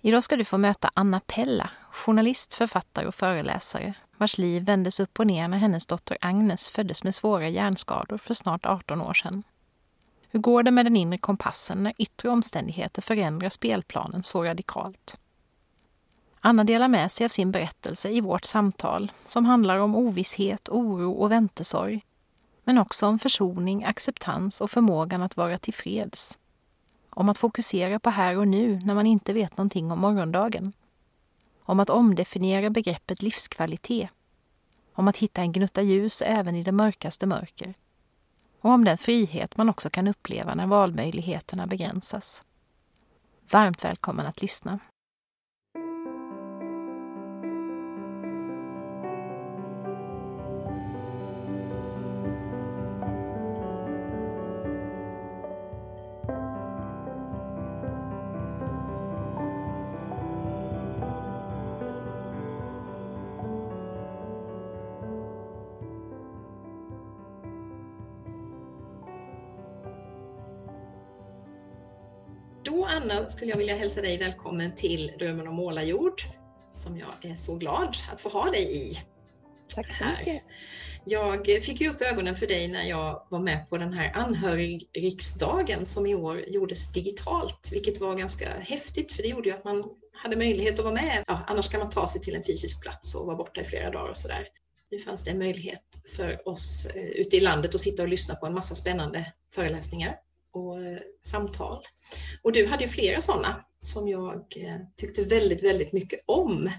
Idag ska du få möta Anna Pella, journalist, författare och föreläsare vars liv vändes upp och ner när hennes dotter Agnes föddes med svåra hjärnskador för snart 18 år sedan. Hur går det med den inre kompassen när yttre omständigheter förändrar spelplanen så radikalt? Anna delar med sig av sin berättelse i vårt samtal som handlar om ovisshet, oro och väntesorg. Men också om försoning, acceptans och förmågan att vara tillfreds. Om att fokusera på här och nu när man inte vet någonting om morgondagen. Om att omdefiniera begreppet livskvalitet. Om att hitta en gnutta ljus även i det mörkaste mörker. Och om den frihet man också kan uppleva när valmöjligheterna begränsas. Varmt välkommen att lyssna. Då Anna skulle jag vilja hälsa dig välkommen till Drömmen om målarjord som jag är så glad att få ha dig i. Tack så mycket. Jag fick ju upp ögonen för dig när jag var med på den här anhörigriksdagen som i år gjordes digitalt, vilket var ganska häftigt för det gjorde ju att man hade möjlighet att vara med. Ja, annars kan man ta sig till en fysisk plats och vara borta i flera dagar och sådär. Nu fanns det en möjlighet för oss eh, ute i landet att sitta och lyssna på en massa spännande föreläsningar och eh, samtal. Och du hade ju flera sådana som jag eh, tyckte väldigt, väldigt mycket om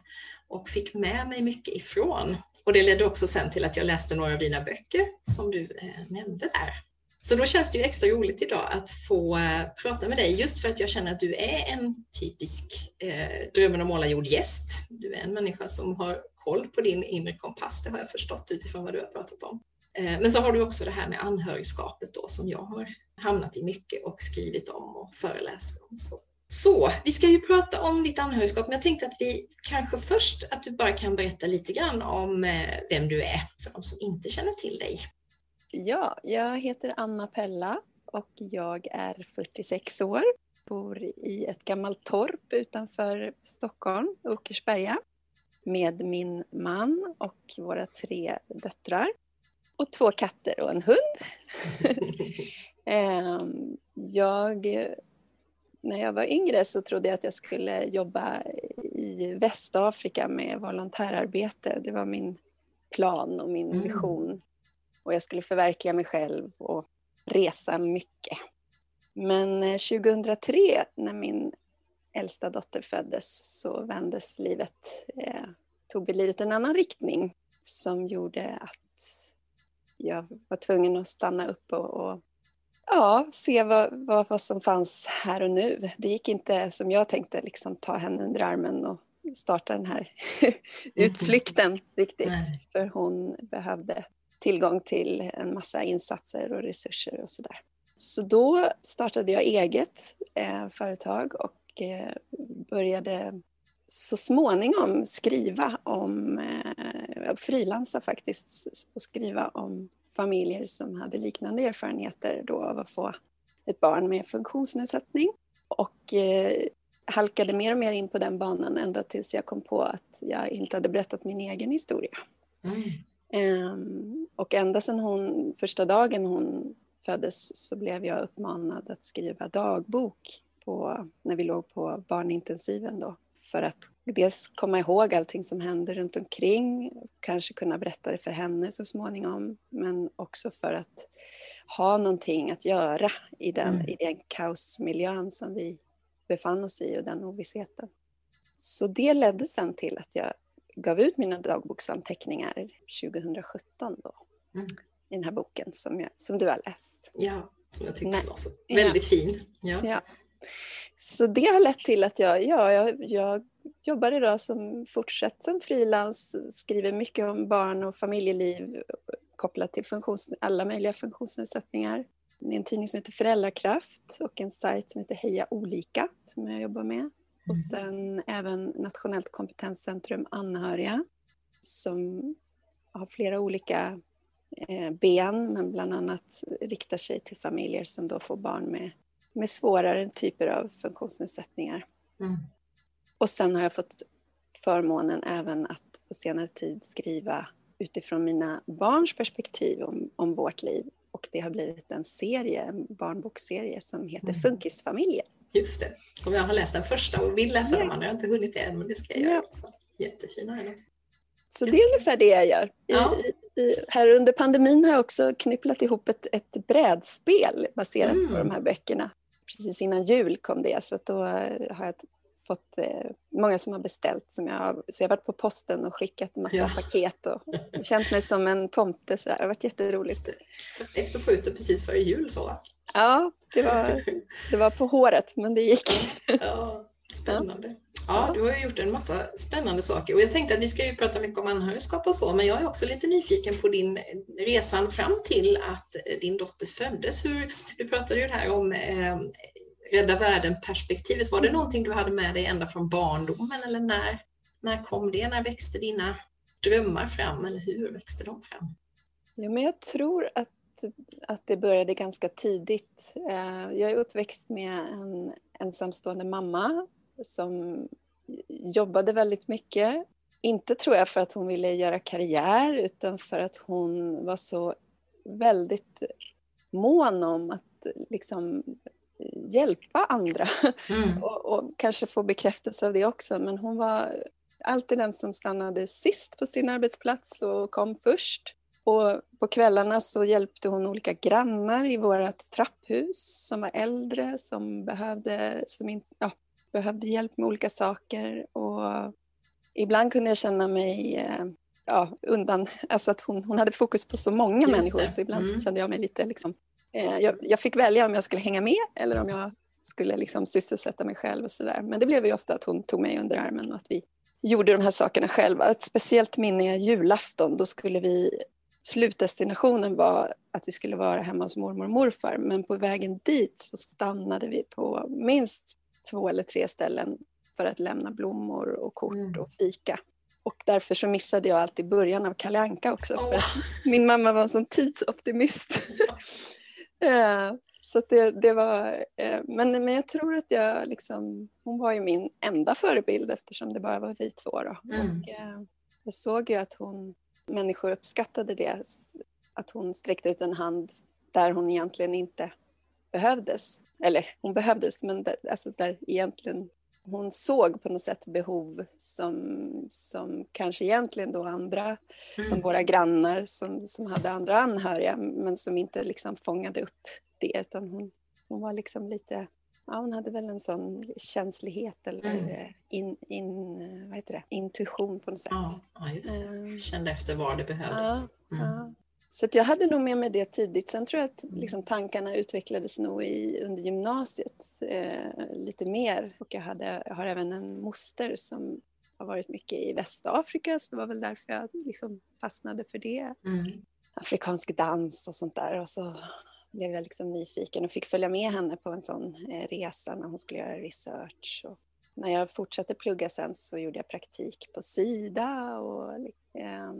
och fick med mig mycket ifrån. Och det ledde också sen till att jag läste några av dina böcker som du eh, nämnde där. Så då känns det ju extra roligt idag att få prata med dig just för att jag känner att du är en typisk eh, Drömmen om målarjord-gäst. Du är en människa som har koll på din inre kompass, det har jag förstått utifrån vad du har pratat om. Eh, men så har du också det här med anhörigskapet då som jag har hamnat i mycket och skrivit om och föreläst om. Så. så vi ska ju prata om ditt anhörigskap, men jag tänkte att vi kanske först att du bara kan berätta lite grann om eh, vem du är för de som inte känner till dig. Ja, jag heter Anna Pella och jag är 46 år. Bor i ett gammalt torp utanför Stockholm, Åkersberga, med min man och våra tre döttrar och två katter och en hund. Ehm, jag, när jag var yngre så trodde jag att jag skulle jobba i Västafrika med volontärarbete. Det var min plan och min mm. vision. Och jag skulle förverkliga mig själv och resa mycket. Men 2003 eh, när min äldsta dotter föddes så vändes livet, eh, tog livet en annan riktning som gjorde att jag var tvungen att stanna upp och, och ja, se vad, vad, vad, som fanns här och nu. Det gick inte som jag tänkte, liksom, ta henne under armen och starta den här utflykten riktigt. Nej. För hon behövde tillgång till en massa insatser och resurser och sådär. Så då startade jag eget eh, företag och eh, började så småningom skriva om, eh, frilansa faktiskt, och skriva om familjer som hade liknande erfarenheter då av att få ett barn med funktionsnedsättning. Och eh, halkade mer och mer in på den banan ända tills jag kom på att jag inte hade berättat min egen historia. Mm. Um, och ända sedan hon, första dagen hon föddes så blev jag uppmanad att skriva dagbok på, när vi låg på barnintensiven då för att dels komma ihåg allting som händer runt omkring, kanske kunna berätta det för henne så småningom, men också för att ha någonting att göra i den, mm. i den kaosmiljön som vi befann oss i och den ovissheten. Så det ledde sen till att jag gav ut mina dagboksanteckningar 2017 då, mm. i den här boken som, jag, som du har läst. Ja, som jag tyckte var så väldigt ja. fin. Ja. ja. Så det har lett till att jag, ja, jag, jag jobbar idag som fortsatt som frilans, skriver mycket om barn och familjeliv kopplat till funktions, alla möjliga funktionsnedsättningar. Det är en tidning som heter Föräldrakraft och en sajt som heter Heja Olika som jag jobbar med. Och mm. sen även Nationellt kompetenscentrum anhöriga som har flera olika eh, ben men bland annat riktar sig till familjer som då får barn med, med svårare typer av funktionsnedsättningar. Mm. Och sen har jag fått förmånen även att på senare tid skriva utifrån mina barns perspektiv om, om vårt liv. Och det har blivit en serie, en barnbokserie som heter mm. Funkisfamiljen. Just det, som jag har läst den första och vill läsa ja. de andra. Jag har inte hunnit det än, men det ska jag göra. Ja. Jättefina är de. Så Just. det är ungefär det jag gör. Ja. I, i, här under pandemin har jag också knypplat ihop ett, ett brädspel baserat mm. på de här böckerna. Precis innan jul kom det, så då har jag fått eh, många som har beställt. Som jag har, så jag har varit på posten och skickat en massa ja. paket och känt mig som en tomte. Så det har varit jätteroligt. Perfekt att få ut det precis före jul så. Ja, det var, det var på håret men det gick. Ja, spännande. Ja, du har ju gjort en massa spännande saker och jag tänkte att vi ska ju prata mycket om anhörigskap och så, men jag är också lite nyfiken på din resan fram till att din dotter föddes. Hur, du pratade ju här om eh, rädda världen-perspektivet. Var det någonting du hade med dig ända från barndomen eller när, när kom det? När växte dina drömmar fram eller hur växte de fram? Ja, men jag tror att, att det började ganska tidigt. Eh, jag är uppväxt med en ensamstående mamma som jobbade väldigt mycket. Inte tror jag för att hon ville göra karriär utan för att hon var så väldigt mån om att liksom hjälpa andra mm. och, och, kanske få bekräftelse av det också. Men hon var alltid den som stannade sist på sin arbetsplats och kom först. Och på kvällarna så hjälpte hon olika grannar i vårt trapphus som var äldre, som behövde, som in, ja, behövde hjälp med olika saker. Och ibland kunde jag känna mig eh, ja, undan, alltså att hon, hon hade fokus på så många Just människor, det. så ibland mm. så kände jag mig lite liksom, eh, jag, jag, fick välja om jag skulle hänga med eller om jag skulle liksom sysselsätta mig själv och sådär. Men det blev ju ofta att hon tog mig under armen och att vi gjorde de här sakerna själva. Ett speciellt minne är julafton, då skulle vi Slutdestinationen var att vi skulle vara hemma hos mormor och morfar men på vägen dit så stannade vi på minst två eller tre ställen för att lämna blommor och kort mm. och fika. Och därför så missade jag alltid början av Kalle Anka också. Oh. För att min mamma var en sån tidsoptimist. Ja. så det, det var, eh, men, men jag tror att jag liksom, hon var ju min enda förebild eftersom det bara var vi två. Då. Mm. Och, eh, jag såg ju att hon, människor uppskattade det, att hon sträckte ut en hand där hon egentligen inte behövdes. Eller hon behövdes, men där, alltså där egentligen hon såg på något sätt behov som, som kanske egentligen då andra, mm. som våra grannar som, som hade andra anhöriga, men som inte liksom fångade upp det, utan hon, hon var liksom lite, ja hon hade väl en sån känslighet eller mm. in, in, vad heter det, intuition på något sätt. Ja, just det. Um, Kände efter var det behövdes. Ja, mm. ja. Så jag hade nog med mig det tidigt. Sen tror jag att liksom, tankarna utvecklades nog i, under gymnasiet eh, lite mer. Och jag, hade, jag har även en moster som har varit mycket i Västafrika, så det var väl därför jag liksom fastnade för det. Mm. Afrikansk dans och sånt där. Och så blev jag liksom nyfiken och fick följa med henne på en sån eh, resa när hon skulle göra research. Och när jag fortsatte plugga sen så gjorde jag praktik på Sida och eh,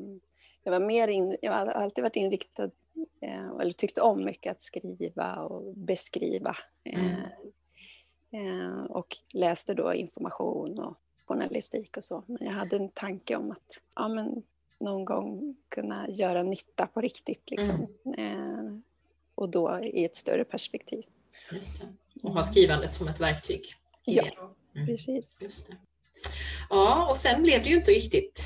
jag var mer in, jag har alltid varit inriktad, eh, eller tyckt om mycket att skriva och beskriva. Eh, mm. Eh, och läste då information och journalistik och så. Men jag hade en tanke om att ja, men någon gång kunna göra nytta på riktigt. Liksom. Mm. och då i ett större perspektiv. Och ha skrivandet som ett verktyg. Ja, mm. precis. Ja, och sen blev det ju inte riktigt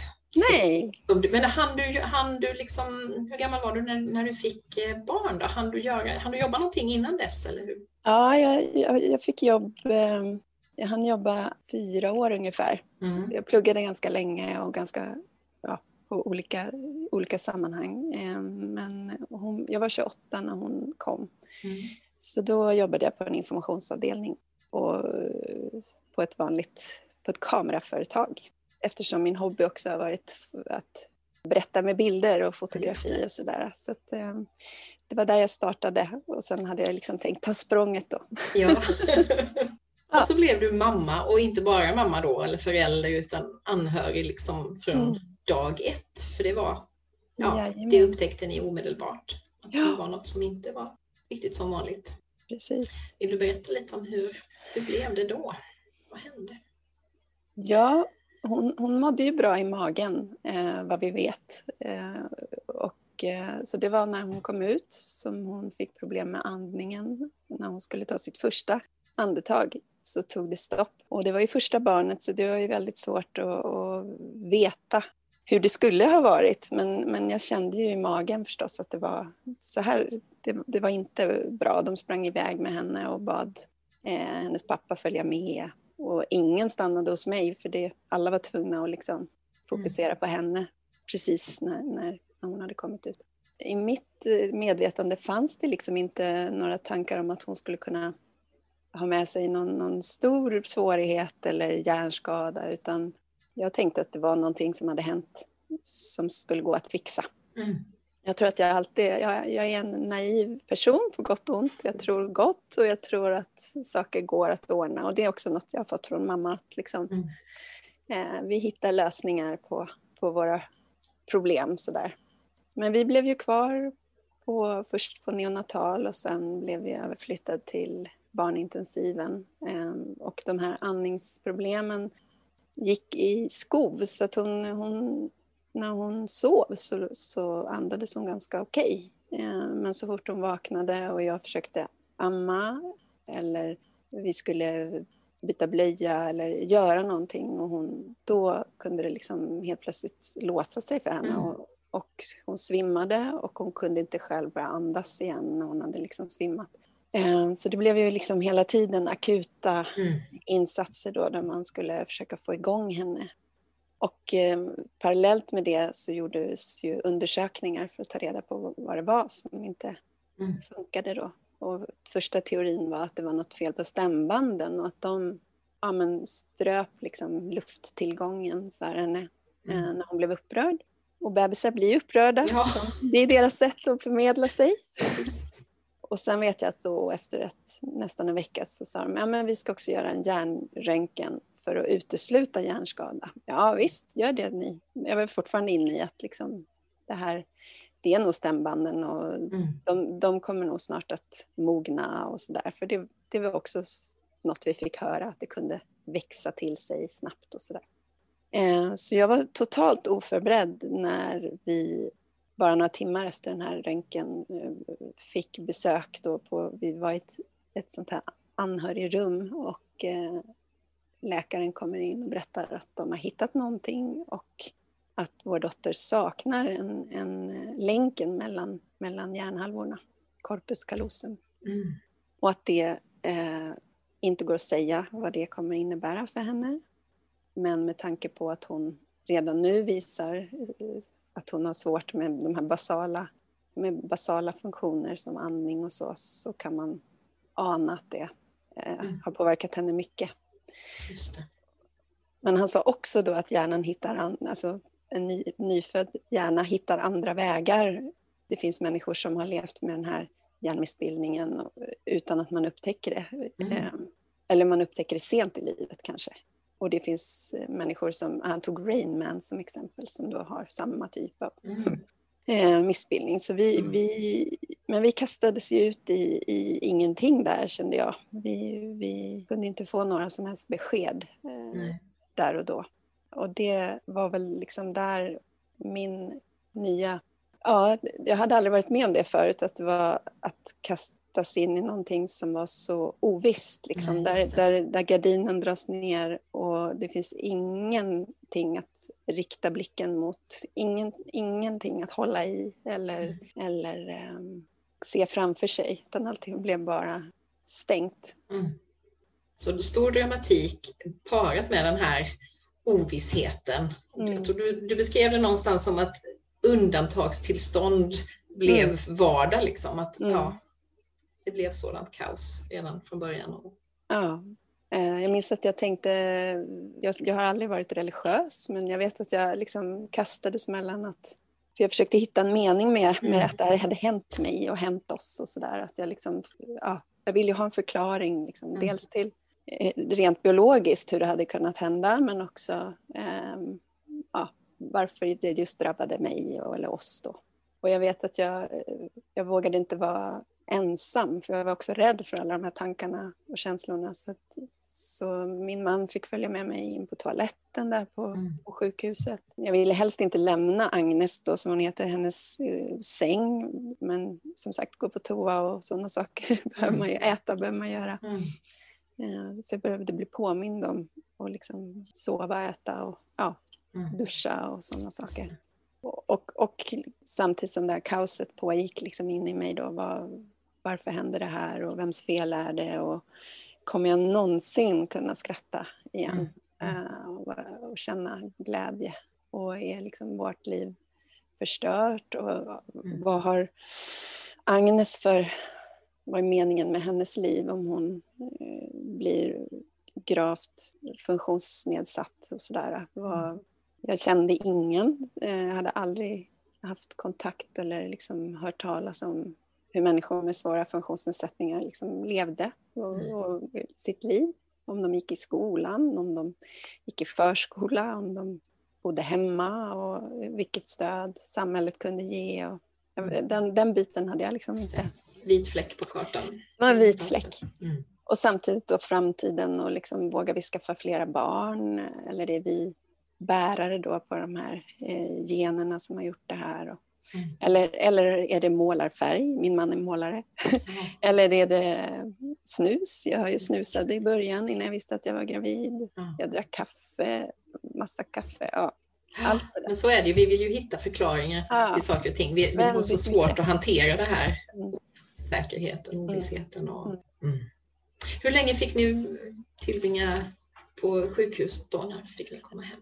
Nej. Men hann du, hann du liksom, hur gammal var du när, när du fick eh, barn? Då? Hann, du göra, hann du jobba någonting innan dess? Eller hur? Ja, jag, jag, jag fick jobb, ehm, jag hann jobba fyra år ungefär. Mm. Jag pluggade ganska länge och ganska ja, på olika, olika sammanhang. Ehm, men hon, jag var 28 när hon kom. Mm. Så då jobbade jag på en informationsavdelning och, på ett vanligt på ett kameraföretag. Eftersom min hobby också har varit att berätta med bilder och fotografi och sådär. Så att, eh, det var där jag startade och sen hade jag liksom tänkt ta språnget då. Ja. och så blev du mamma och inte bara mamma då eller förälder utan anhörig liksom från mm. dag ett. För det var, ja, det upptäckte ni omedelbart. Att ja. det var något som inte var riktigt som vanligt. Precis. Vill du berätta lite om hur, hur blev det då? Vad hände? Ja, hon, hon mådde ju bra i magen, eh, vad vi vet. Eh, och, eh, så det var när hon kom ut som hon fick problem med andningen. När hon skulle ta sitt första andetag så tog det stopp. Och det var ju första barnet så det var ju väldigt svårt att, att veta hur det skulle ha varit. Men, men jag kände ju i magen förstås att det var så här. Det, det var inte bra. De sprang iväg med henne och bad eh, hennes pappa följa med. Och ingen stannade hos mig för det, alla var tvungna att liksom fokusera mm. på henne precis när, när hon hade kommit ut. I mitt eh, medvetande fanns det liksom inte några tankar om att hon skulle kunna ha med sig någon, någon stor svårighet eller hjärnskada utan jag tänkte att det var någonting som hade hänt som skulle gå att fixa. Mm. Jag tror att jag alltid, jag, jag, är en naiv person på gott och ont. Jag tror gott och jag tror att saker går att ordna. Och det är också något jag har fått från mamma. Att liksom, mm. eh, vi hittar lösningar på, på våra problem. Sådär. Men vi blev ju kvar på, först på neonatal och sen blev vi överflyttad till barnintensiven. Eh, och de här andningsproblemen gick i skov så att hon, hon när hon sov så, så andades hon ganska okej. Okay. Eh, men så fort hon vaknade och jag försökte amma eller vi skulle byta blöja eller göra någonting och hon, då kunde det liksom helt plötsligt låsa sig för henne. Mm. Och, och, hon svimmade och hon kunde inte själv börja andas igen när hon hade liksom svimmat. Eh, så det blev ju liksom hela tiden akuta mm. insatser då där man skulle försöka få igång henne. Och eh, parallellt med det så gjordes ju undersökningar för att ta reda på vad det var som inte mm. funkade då. Och första teorin var att det var något fel på stämbanden och att de ja, men ströp liksom lufttillgången för henne eh, mm. när hon blev upprörd. Och bebisar blir upprörda. Ja. Det är deras sätt att förmedla sig. Och sen vet jag att då efter ett, nästan en vecka så sa de, ja men vi ska också göra en hjärnröntgen för att utesluta hjärnskada. Ja visst, gör det ni. Jag är fortfarande inne i att liksom det här, det är nog stämbanden och mm. de, de, kommer nog snart att mogna och sådär. För det, det var också något vi fick höra, att det kunde växa till sig snabbt och sådär. Eh, så jag var totalt oförberedd när vi bara några timmar efter den här röntgen eh, fick besök då på, vi var i ett, ett sånt här anhörigrum och eh, läkaren kommer in och berättar att de har hittat någonting och att vår dotter saknar en, en länken mellan, mellan hjärnhalvorna, corpus callosum. Mm. Och att det eh, inte går att säga vad det kommer innebära för henne. Men med tanke på att hon redan nu visar eh, att hon har svårt med de här basala, med basala funktioner som andning och så, så kan man ana att det eh, mm. har påverkat henne mycket. Men han sa också då att hjärnan hittar, an, alltså en ny, nyfödd hjärna hittar andra vägar. Det finns människor som har levt med den här hjärnmissbildningen utan att man upptäcker det. Mm. Ehm, eller man upptäcker det sent i livet kanske. Och det finns människor som, han tog Rain Man som exempel, som då har samma typ av mm. Eh, missbildning. Så vi, mm. vi, men vi kastades ju ut i, i ingenting där kände jag. Vi, vi kunde inte få några som helst besked eh, där och då. Och det var väl liksom där min nya... Ja, jag hade aldrig varit med om det förut, att det var att kastas in i någonting som var så ovisst. Liksom, Nej, där, där, där gardinen dras ner och det finns ingenting att rikta blicken mot, ingen, ingenting att hålla i eller, mm. eller um, se framför sig, utan allting blev bara stängt. Mm. Så stor dramatik parat med den här ovissheten. Mm. Jag tror du, du beskrev det någonstans som att undantagstillstånd blev mm. vardag. Liksom. Att, mm. ja, det blev sådant kaos redan från början. Ja, Eh, jag minns att jag tänkte, jag, jag, har aldrig varit religiös, men jag vet att jag liksom kastades mellan att, för jag försökte hitta en mening med, med mm. att det här hade hänt mig och hänt oss och sådär. Att jag liksom, ja, jag ville ju ha en förklaring, liksom, mm. dels till eh, rent biologiskt hur det hade kunnat hända, men också eh, ja, varför det just drabbade mig och, eller oss då. Och jag vet att jag, jag vågade inte vara ensam, för jag var också rädd för alla de här tankarna och känslorna. Så, att, så min man fick följa med mig in på toaletten där på, mm. på sjukhuset. Jag ville helst inte lämna Agnes, då, som hon heter, hennes uh, säng. Men som sagt, gå på toa och sådana saker behöver man ju äta, behöver man göra. Mm. Uh, så jag behövde bli påmind om att liksom sova, äta och ja, mm. duscha och sådana saker. Och, och, samtidigt som det här kaoset pågick liksom in i mig då, var, varför händer det här och vems fel är det och kommer jag någonsin kunna skratta igen mm. uh, och, och, känna glädje och är liksom vårt liv förstört och mm. vad har Agnes för, vad är meningen med hennes liv om hon uh, blir gravt funktionsnedsatt och sådär. Mm. Jag kände ingen, jag eh, hade aldrig haft kontakt eller liksom hört talas om hur människor med svåra funktionsnedsättningar liksom levde och, mm. och, sitt liv. Om de gick i skolan, om de gick i förskola, om de bodde hemma och vilket stöd samhället kunde ge. Och, mm. den, den biten hade jag liksom inte. Vit fläck på kartan. Det var en vit fläck. Mm. Och samtidigt då framtiden och liksom vågar vi skaffa flera barn? Eller är vi bärare då på de här eh, generna som har gjort det här? Och, Mm. Eller, eller är det målarfärg? Min man är målare. Mm. eller är det snus? Jag har ju snusade i början innan jag visste att jag var gravid. Mm. Jag drack kaffe, massa kaffe. Ja, allt det där. Men så är det ju, vi vill ju hitta förklaringar ja. till saker och ting. Vi, vi har så svårt mycket. att hantera det här. Mm. Säkerheten, mm. ovissheten. Och, mm. Hur länge fick ni tillbringa på sjukhuset då? När fick ni komma hem?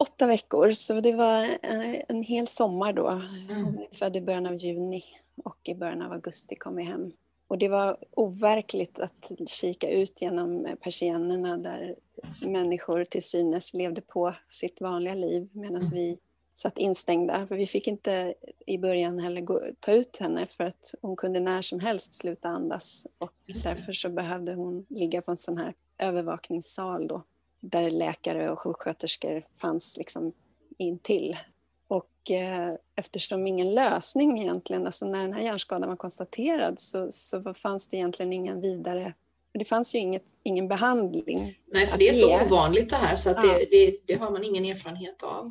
Åtta veckor, så det var en, en hel sommar då. Mm. Hon är född i början av juni och i början av augusti kom vi hem. Och det var overkligt att kika ut genom persiennerna där människor till synes levde på sitt vanliga liv medan mm. vi satt instängda. För vi fick inte i början heller gå, ta ut henne för att hon kunde när som helst sluta andas. Och därför så behövde hon ligga på en sån här övervakningssal då där läkare och sjuksköterskor fanns liksom intill. Och eh, eftersom ingen lösning egentligen, alltså när den här hjärnskadan var konstaterad så, så fanns det egentligen ingen vidare det fanns ju inget, ingen behandling. Nej, för det är så ovanligt det här så att ja. det, det, det, har man ingen erfarenhet av.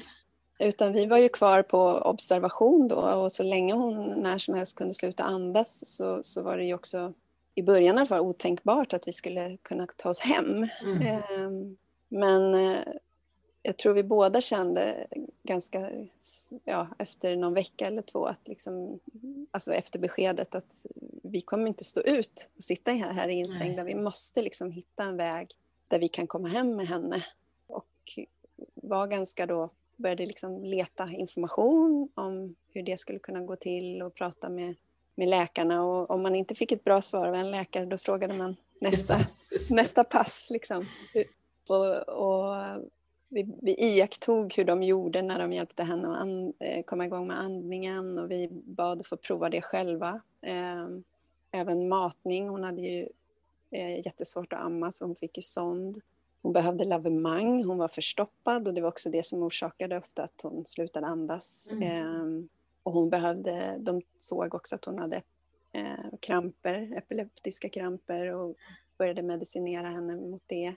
Utan vi var ju kvar på observation då och så länge hon när som helst kunde sluta andas så, så var det ju också i början fall otänkbart att vi skulle kunna ta oss hem. Mm. Ehm, men eh, jag tror vi båda kände ganska, ja, efter någon vecka eller två, att liksom, alltså efter beskedet att vi kommer inte stå ut och sitta här instängda. Nej. Vi måste liksom hitta en väg där vi kan komma hem med henne. Och var ganska då, började liksom leta information om hur det skulle kunna gå till och prata med, med läkarna. Och om man inte fick ett bra svar av en läkare, då frågade man nästa, nästa pass. Liksom. Och, och vi, vi iakttog hur de gjorde när de hjälpte henne att an, eh, komma igång med andningen och vi bad att få prova det själva. Ehm, även matning, hon hade ju eh, jättesvårt att amma så hon fick ju sond. Hon behövde lavemang, hon var förstoppad och det var också det som orsakade ofta att hon slutade andas. Mm. Ehm, och hon behövde, de såg också att hon hade eh, kramper, epileptiska kramper och började medicinera henne mot det.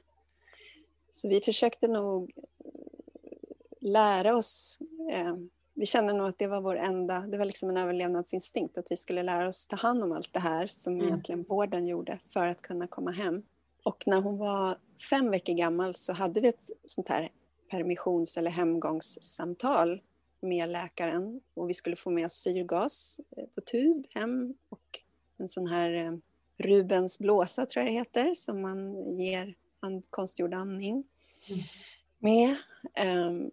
Så vi försökte nog lära oss. Eh, vi kände nog att det var vår enda, det var liksom en överlevnadsinstinkt att vi skulle lära oss ta hand om allt det här som mm. egentligen vården gjorde för att kunna komma hem. Och när hon var fem veckor gammal så hade vi ett sånt här permissions eller hemgångssamtal med läkaren och vi skulle få med oss syrgas eh, på tub hem och en sån här eh, Rubens blåsa tror jag det heter som man ger and, konstgjord andning mm. med. Um,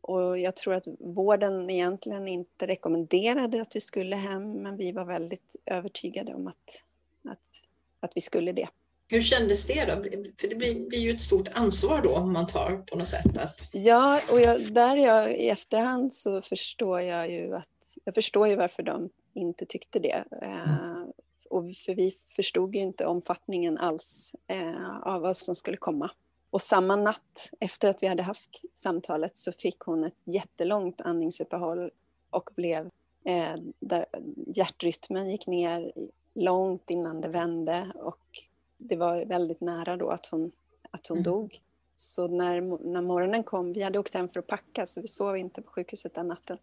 och jag tror att vården egentligen inte rekommenderade att vi skulle hem, men vi var väldigt övertygade om att, att, att vi skulle det. Hur kändes det då? För det blir, blir ju ett stort ansvar då om man tar på något sätt. Att... Ja, och jag, där jag, i efterhand så förstår jag ju att jag förstår ju varför de inte tyckte det. Mm. Och för vi förstod ju inte omfattningen alls eh, av vad som skulle komma. Och samma natt efter att vi hade haft samtalet så fick hon ett jättelångt andningsuppehåll och blev eh, där hjärtrytmen gick ner långt innan det vände och det var väldigt nära då att hon, att hon mm. dog. Så när, när morgonen kom, vi hade åkt hem för att packa så vi sov inte på sjukhuset den natten.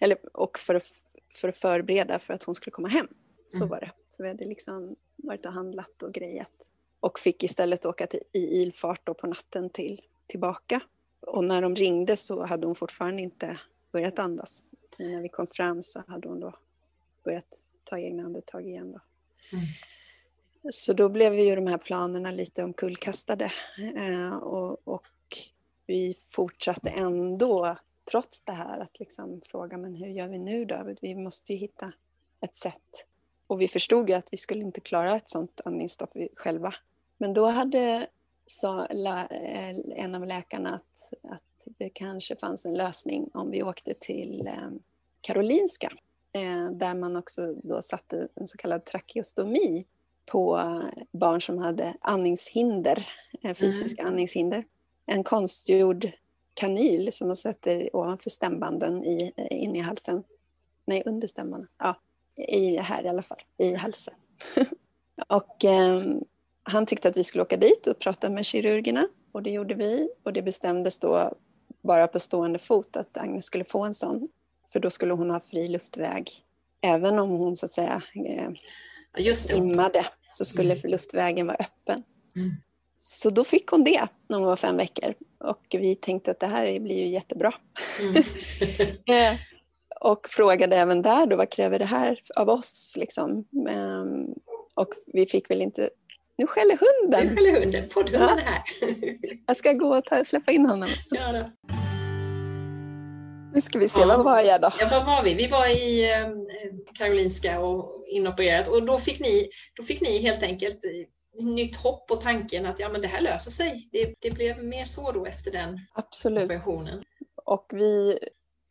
Eller, och för att, för att förbereda för att hon skulle komma hem. Så mm. var det. Så vi hade liksom varit och handlat och grejat. Och fick istället åka till, i ilfart då på natten till, tillbaka. Och när de ringde så hade hon fortfarande inte börjat andas. Men när vi kom fram så hade hon då börjat ta egna andetag igen. Då. Mm. Så då blev ju de här planerna lite omkullkastade. Eh, och, och, vi fortsatte ändå, trots det här, att liksom fråga men hur gör vi nu då? Vi måste ju hitta ett sätt. Och vi förstod ju att vi skulle inte klara ett sånt andningsstopp själva. Men då hade sa eh, en av läkarna att, att det kanske fanns en lösning om vi åkte till eh, Karolinska eh, där man också då satte en så kallad trakeostomi på barn som hade andningshinder, fysiska mm. andningshinder. En konstgjord kanyl som man sätter ovanför stämbanden i, in i halsen. Nej, under stämbanden. Ja, i, här i alla fall, i halsen. och eh, han tyckte att vi skulle åka dit och prata med kirurgerna och det gjorde vi och det bestämdes då bara på stående fot att Agnes skulle få en sån för då skulle hon ha fri luftväg. Även om hon så att säga eh, Just immade så skulle mm. luftvägen vara öppen. Mm. Så då fick hon det när hon var fem veckor och vi tänkte att det här blir ju jättebra. Mm. Och frågade även där då, vad kräver det här av oss? Liksom. Ehm, och vi fick väl inte nu skäller hunden. Nu skäller hunden. Poddhunden ja. är här. jag ska gå och ta, släppa in honom. Ja, då. Nu ska vi se, ja. var var jag då? Ja, var var vi? Vi var i eh, Karolinska och inopererat och då fick ni, då fick ni helt enkelt eh, nytt hopp och tanken att ja, men det här löser sig. Det, det blev mer så då efter den Absolut. operationen. Och vi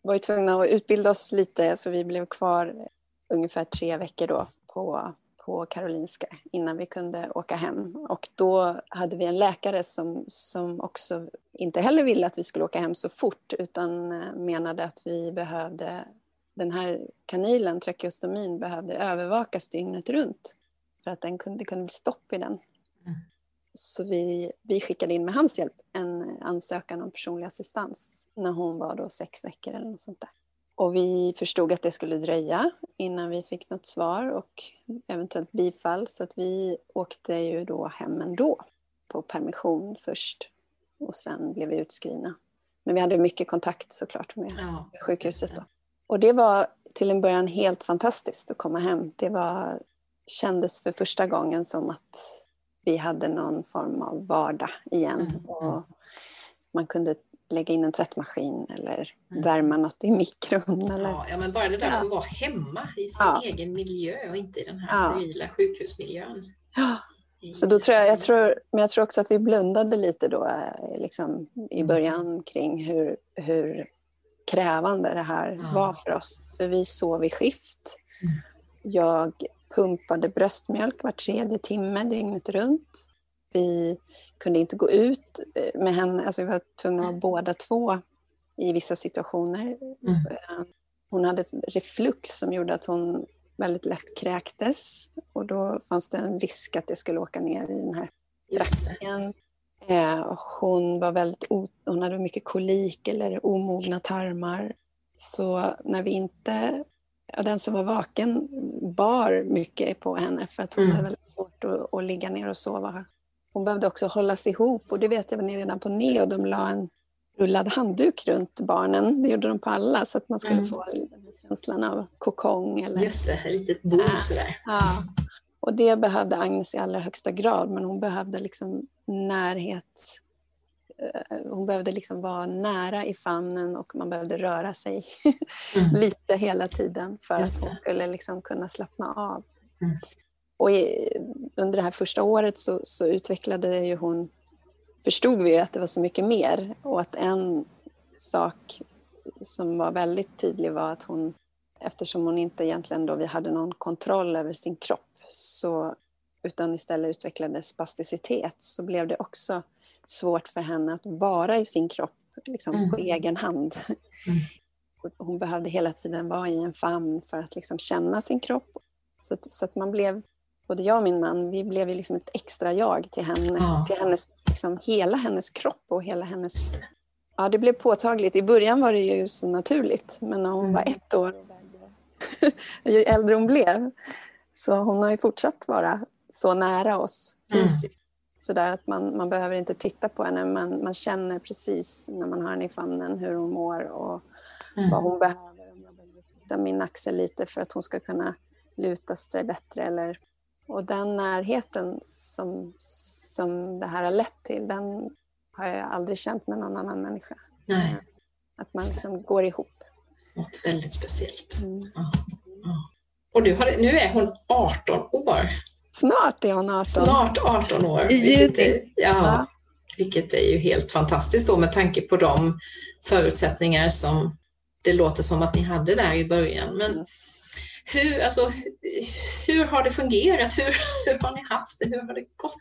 var ju tvungna att utbilda oss lite så vi blev kvar ungefär tre veckor då på på Karolinska innan vi kunde åka hem. Och då hade vi en läkare som, som också inte heller ville att vi skulle åka hem så fort utan eh, menade att vi behövde den här kanylen, trakeostomin, behövde övervakas dygnet runt för att den kunde, det kunde bli stopp i den. Mm. Så vi, vi skickade in med hans hjälp en ansökan om personlig assistans när hon var då sex veckor eller något sånt där. Och vi förstod att det skulle dröja innan vi fick något svar och eventuellt bifall. Så att vi åkte ju då hem ändå på permission först. Och sen blev vi utskrivna. Men vi hade mycket kontakt såklart med ja, sjukhuset. Då. Och det var till en början helt fantastiskt att komma hem. Det var, kändes för första gången som att vi hade någon form av vardag igen. Mm. Och man kunde lägga in en tvättmaskin eller mm. värma något i mikron. Eller... Ja, ja, men bara det där ja. att vara hemma i sin ja. egen miljö och inte i den här ja. sterila sjukhusmiljön. Ja. Så då tror jag, jag tror, men jag tror också att vi blundade lite då eh, liksom, i mm. början kring hur, hur krävande det här ja. var för oss. För vi sov i skift. Mm. Jag pumpade bröstmjölk var tredje timme dygnet runt. Vi kunde inte gå ut eh, med henne, alltså vi var tvungna att vara båda två i vissa situationer. Mm. Eh, hon hade reflux som gjorde att hon väldigt lätt kräktes och då fanns det en risk att det skulle åka ner i den här bracken. Eh, hon, var väldigt hon hade mycket kolik eller omogna tarmar. Så när vi inte, ja, den som var vaken bar mycket på henne för att hon mm. hade väldigt svårt att, att ligga ner och sova hon behövde också hållas ihop och det vet jag redan på Neo. De la en rullad handduk runt barnen. Det gjorde de på alla så att man skulle mm. få känslan av kokong. Eller, Just det, ett litet bo ja, sådär. Ja. Och det behövde Agnes i allra högsta grad men hon behövde liksom närhet. Eh, hon behövde liksom vara nära i famnen och man behövde röra sig mm. lite hela tiden för att hon skulle liksom kunna slappna av. Mm. Och i, under det här första året så, så utvecklade ju hon, förstod vi ju att det var så mycket mer och att en sak som var väldigt tydlig var att hon, eftersom hon inte egentligen då vi hade någon kontroll över sin kropp, så, utan istället utvecklade spasticitet, så blev det också svårt för henne att vara i sin kropp liksom, mm. på egen hand. Mm. Hon behövde hela tiden vara i en famn för att liksom, känna sin kropp. Så, så att man blev, både jag och min man, vi blev ju liksom ett extra jag till henne, ja. till hennes, liksom, hela hennes kropp och hela hennes Ja, det blev påtagligt. I början var det ju så naturligt, men när hon mm. var ett år, ju äldre hon blev, så hon har ju fortsatt vara så nära oss mm. fysiskt. Mm. Så där att man, man behöver inte titta på henne, man, man känner precis när man har henne i famnen hur hon mår och mm. vad hon behöver. Om jag behöver min axel lite för att hon ska kunna luta sig bättre. Eller, och den närheten som, som det här har lett till, den har jag aldrig känt med någon annan människa. Nej. Att man liksom går ihop. Något väldigt speciellt. Mm. Ja. Ja. Och nu, har, nu är hon 18 år. Snart är hon 18. Snart 18 år. I juni. Ja, ja. Vilket är ju helt fantastiskt då med tanke på de förutsättningar som det låter som att ni hade där i början. Men mm. Hur, alltså, hur har det fungerat? Hur, hur har ni haft det? Hur har det gått?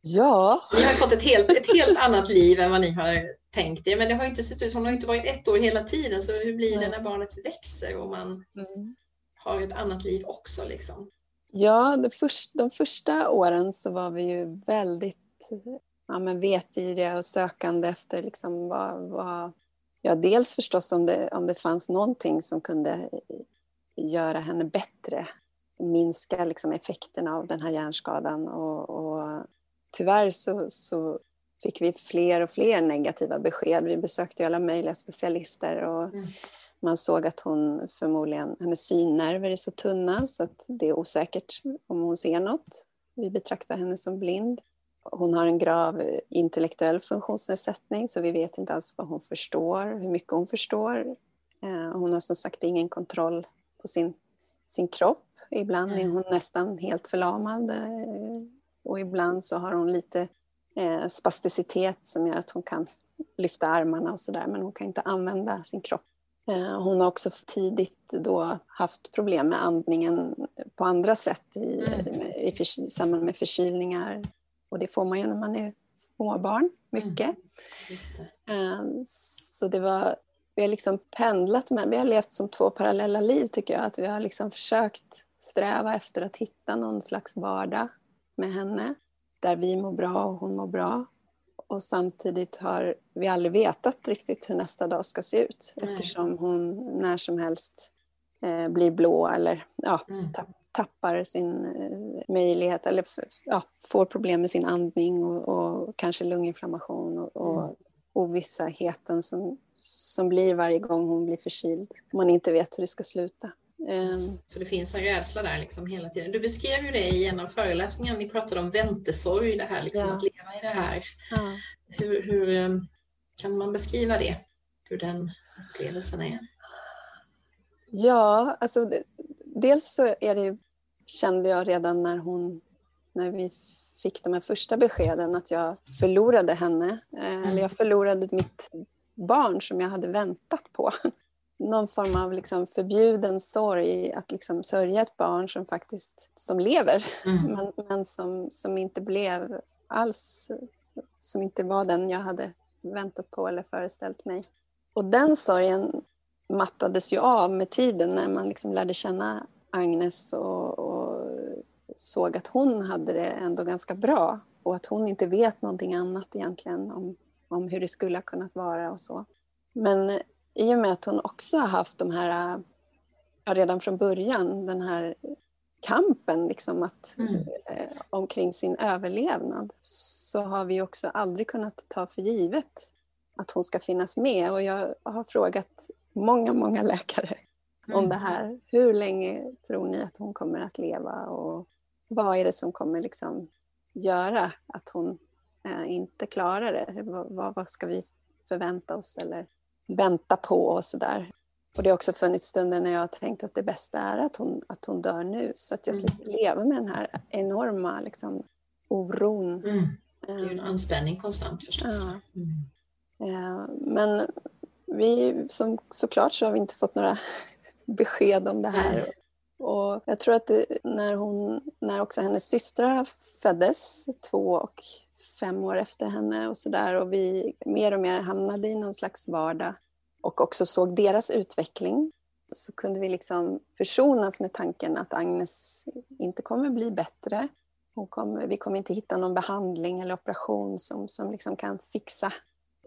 Ja. Ni har fått ett helt, ett helt annat liv än vad ni har tänkt er. Men det har inte sett ut, hon har inte varit ett år hela tiden. Så hur blir det när barnet växer och man mm. har ett annat liv också? Liksom? Ja, de, först, de första åren så var vi ju väldigt ja, men vetgiriga och sökande efter liksom vad, vad, ja, dels förstås om det, om det fanns någonting som kunde göra henne bättre minska liksom effekterna av den här hjärnskadan och, och tyvärr så, så fick vi fler och fler negativa besked. Vi besökte alla möjliga specialister och mm. man såg att hon förmodligen, hennes synnerver är så tunna så att det är osäkert om hon ser något. Vi betraktar henne som blind. Hon har en grav intellektuell funktionsnedsättning så vi vet inte alls vad hon förstår, hur mycket hon förstår. Eh, hon har som sagt ingen kontroll på sin, sin kropp. Ibland är hon nästan helt förlamad eh, och ibland så har hon lite eh, spasticitet som gör att hon kan lyfta armarna och sådär men hon kan inte använda sin kropp. Eh, hon har också tidigt då haft problem med andningen på andra sätt i, mm. i, i, samband med förkylningar. Och det får man ju när man är småbarn, mycket. Mm. Det. Så det var, vi har liksom pendlat med, vi har levt som två parallella liv tycker jag. Att vi har liksom försökt sträva efter att hitta någon slags vardag med henne där vi mår bra och hon mår bra. Och samtidigt har vi aldrig vetat riktigt hur nästa dag ska se ut Nej. eftersom hon när som helst eh, blir blå eller ja, mm. tapp, tappar sin eh, möjlighet eller ja, får problem med sin andning och, och kanske lunginflammation och, och mm. Ovissheten som, som blir varje gång hon blir förkyld. Man inte vet hur det ska sluta. Ehm. Så det finns en rädsla där liksom hela tiden. Du beskrev ju det i en av föreläsningarna, ni pratade om väntesorg, det här liksom, ja. att leva i det här. Ja. Hur, hur, ehm, kan man beskriva det? Hur den upplevelsen är? Ja, alltså dels så är det, kände jag redan när hon, när vi fick de här första beskeden att jag förlorade henne. Eh, mm. Eller jag förlorade mitt barn som jag hade väntat på någon form av liksom förbjuden sorg, att liksom sörja ett barn som faktiskt som lever, mm. men, men, som, som inte blev alls, som inte var den jag hade väntat på eller föreställt mig. Och den sorgen mattades ju av med tiden när man liksom lärde känna Agnes och, och såg att hon hade det ändå ganska bra och att hon inte vet någonting annat egentligen om, om hur det skulle ha kunnat vara och så. Men i och med att hon också har haft de här, ja, redan från början, den här kampen liksom att, mm. eh, omkring sin överlevnad så har vi också aldrig kunnat ta för givet att hon ska finnas med. Och jag har frågat många, många läkare mm. om det här. Hur länge tror ni att hon kommer att leva? Och vad är det som kommer liksom göra att hon eh, inte klarar det? Vad, vad, ska vi förvänta oss? Eller vänta på och sådär. Och det har också funnits stunder när jag har tänkt att det bästa är att hon, att hon dör nu så att jag mm. slipper leva med den här enorma liksom, oron. Mm. Det är ju en anspänning konstant förstås. Ja. Mm. Men vi, som, såklart så har vi inte fått några besked om det här. Nej. Och jag tror att det, när, hon, när också hennes systrar föddes, två och fem år efter henne och sådär och vi mer och mer hamnade i någon slags vardag och också såg deras utveckling så kunde vi liksom försonas med tanken att Agnes inte kommer bli bättre. Hon kommer, vi kommer inte hitta någon behandling eller operation som, som liksom kan fixa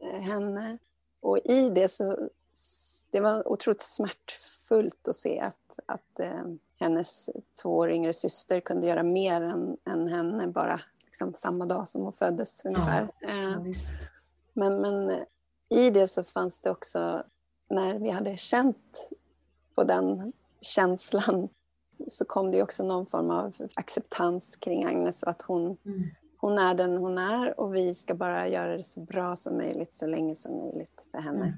eh, henne. Och i det så det var otroligt smärtfullt att se att, att eh, hennes två år yngre syster kunde göra mer än, än henne bara liksom, samma dag som hon föddes ungefär. Ja, eh, men, men i det så fanns det också, när vi hade känt på den känslan så kom det också någon form av acceptans kring Agnes och att hon, mm. hon är den hon är och vi ska bara göra det så bra som möjligt så länge som möjligt för henne. Mm.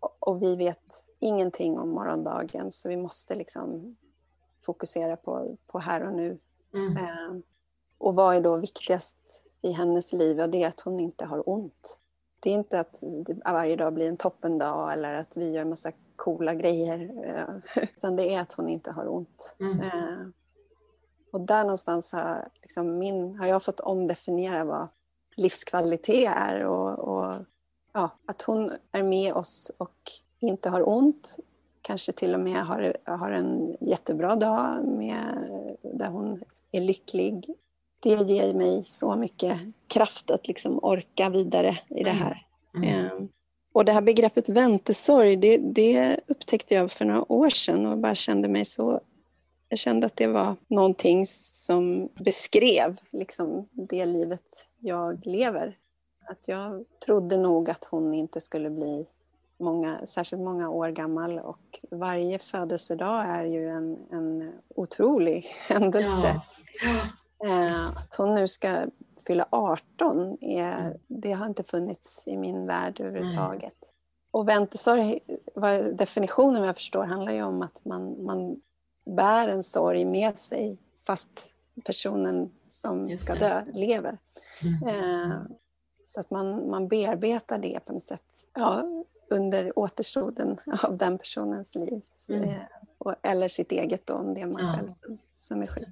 Och vi vet ingenting om morgondagen så vi måste liksom fokusera på, på här och nu. Mm. Eh, och vad är då viktigast i hennes liv? Och det är att hon inte har ont. Det är inte att varje dag blir en toppendag eller att vi gör en massa coola grejer. Eh, utan det är att hon inte har ont. Mm. Eh, och där någonstans har, liksom min, har jag fått omdefiniera vad livskvalitet är. Och, och ja, att hon är med oss och inte har ont. Kanske till och med har, har en jättebra dag med, där hon är lycklig. Det ger mig så mycket kraft att liksom orka vidare i det här. Mm. Mm. Och det här begreppet väntesorg, det, det, upptäckte jag för några år sedan och bara kände mig så... Jag kände att det var någonting som beskrev liksom, det livet jag lever. Att jag trodde nog att hon inte skulle bli många, särskilt många år gammal och varje födelsedag är ju en, en otrolig händelse. Ja. Eh, att hon nu ska fylla 18, är, mm. det har inte funnits i min värld överhuvudtaget. Mm. Och väntesorg, definitionen vad jag förstår, handlar ju om att man, man bär en sorg med sig fast personen som ska dö lever. Mm. Eh, så att man, man bearbetar det på något sätt ja, under återstoden av den personens liv. Mm. Eh, och, eller sitt eget då, om det är man ja. själv som, som är sjuk.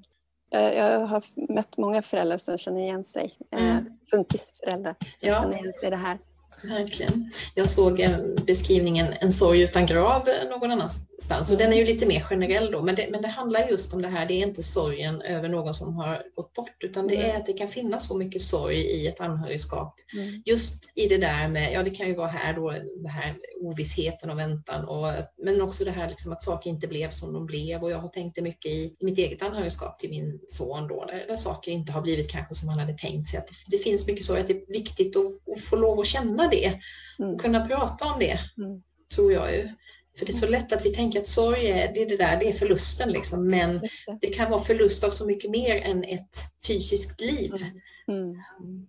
Jag, jag, har mött många föräldrar som känner igen sig. Eh, mm. funkisföräldrar som ja. känner igen sig i det här. Verkligen. Jag såg beskrivningen En sorg utan grav någon annanstans och den är ju lite mer generell då, men det, men det handlar just om det här, det är inte sorgen över någon som har gått bort, utan det är att det kan finnas så mycket sorg i ett anhörigskap. Mm. Just i det där med, ja det kan ju vara här då, det här ovissheten och väntan, och, men också det här liksom att saker inte blev som de blev och jag har tänkt det mycket i, i mitt eget anhörigskap till min son då, där, där saker inte har blivit kanske som han hade tänkt sig, att det, det finns mycket sorg, att det är viktigt att, att få lov att känna det och mm. kunna prata om det, mm. tror jag ju. För det är så lätt att vi tänker att sorg är det, är det där, det är förlusten liksom. Men det kan vara förlust av så mycket mer än ett fysiskt liv. Mm. Mm.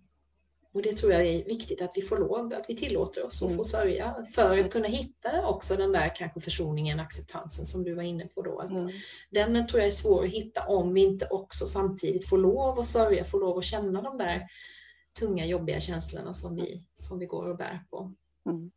Och det tror jag är viktigt att vi får lov, att vi tillåter oss att mm. få sörja för att kunna hitta också den där kanske försoningen, acceptansen som du var inne på då. Mm. Den tror jag är svår att hitta om vi inte också samtidigt får lov att sörja, får lov att känna de där tunga jobbiga känslorna som vi, som vi går och bär på. Mm.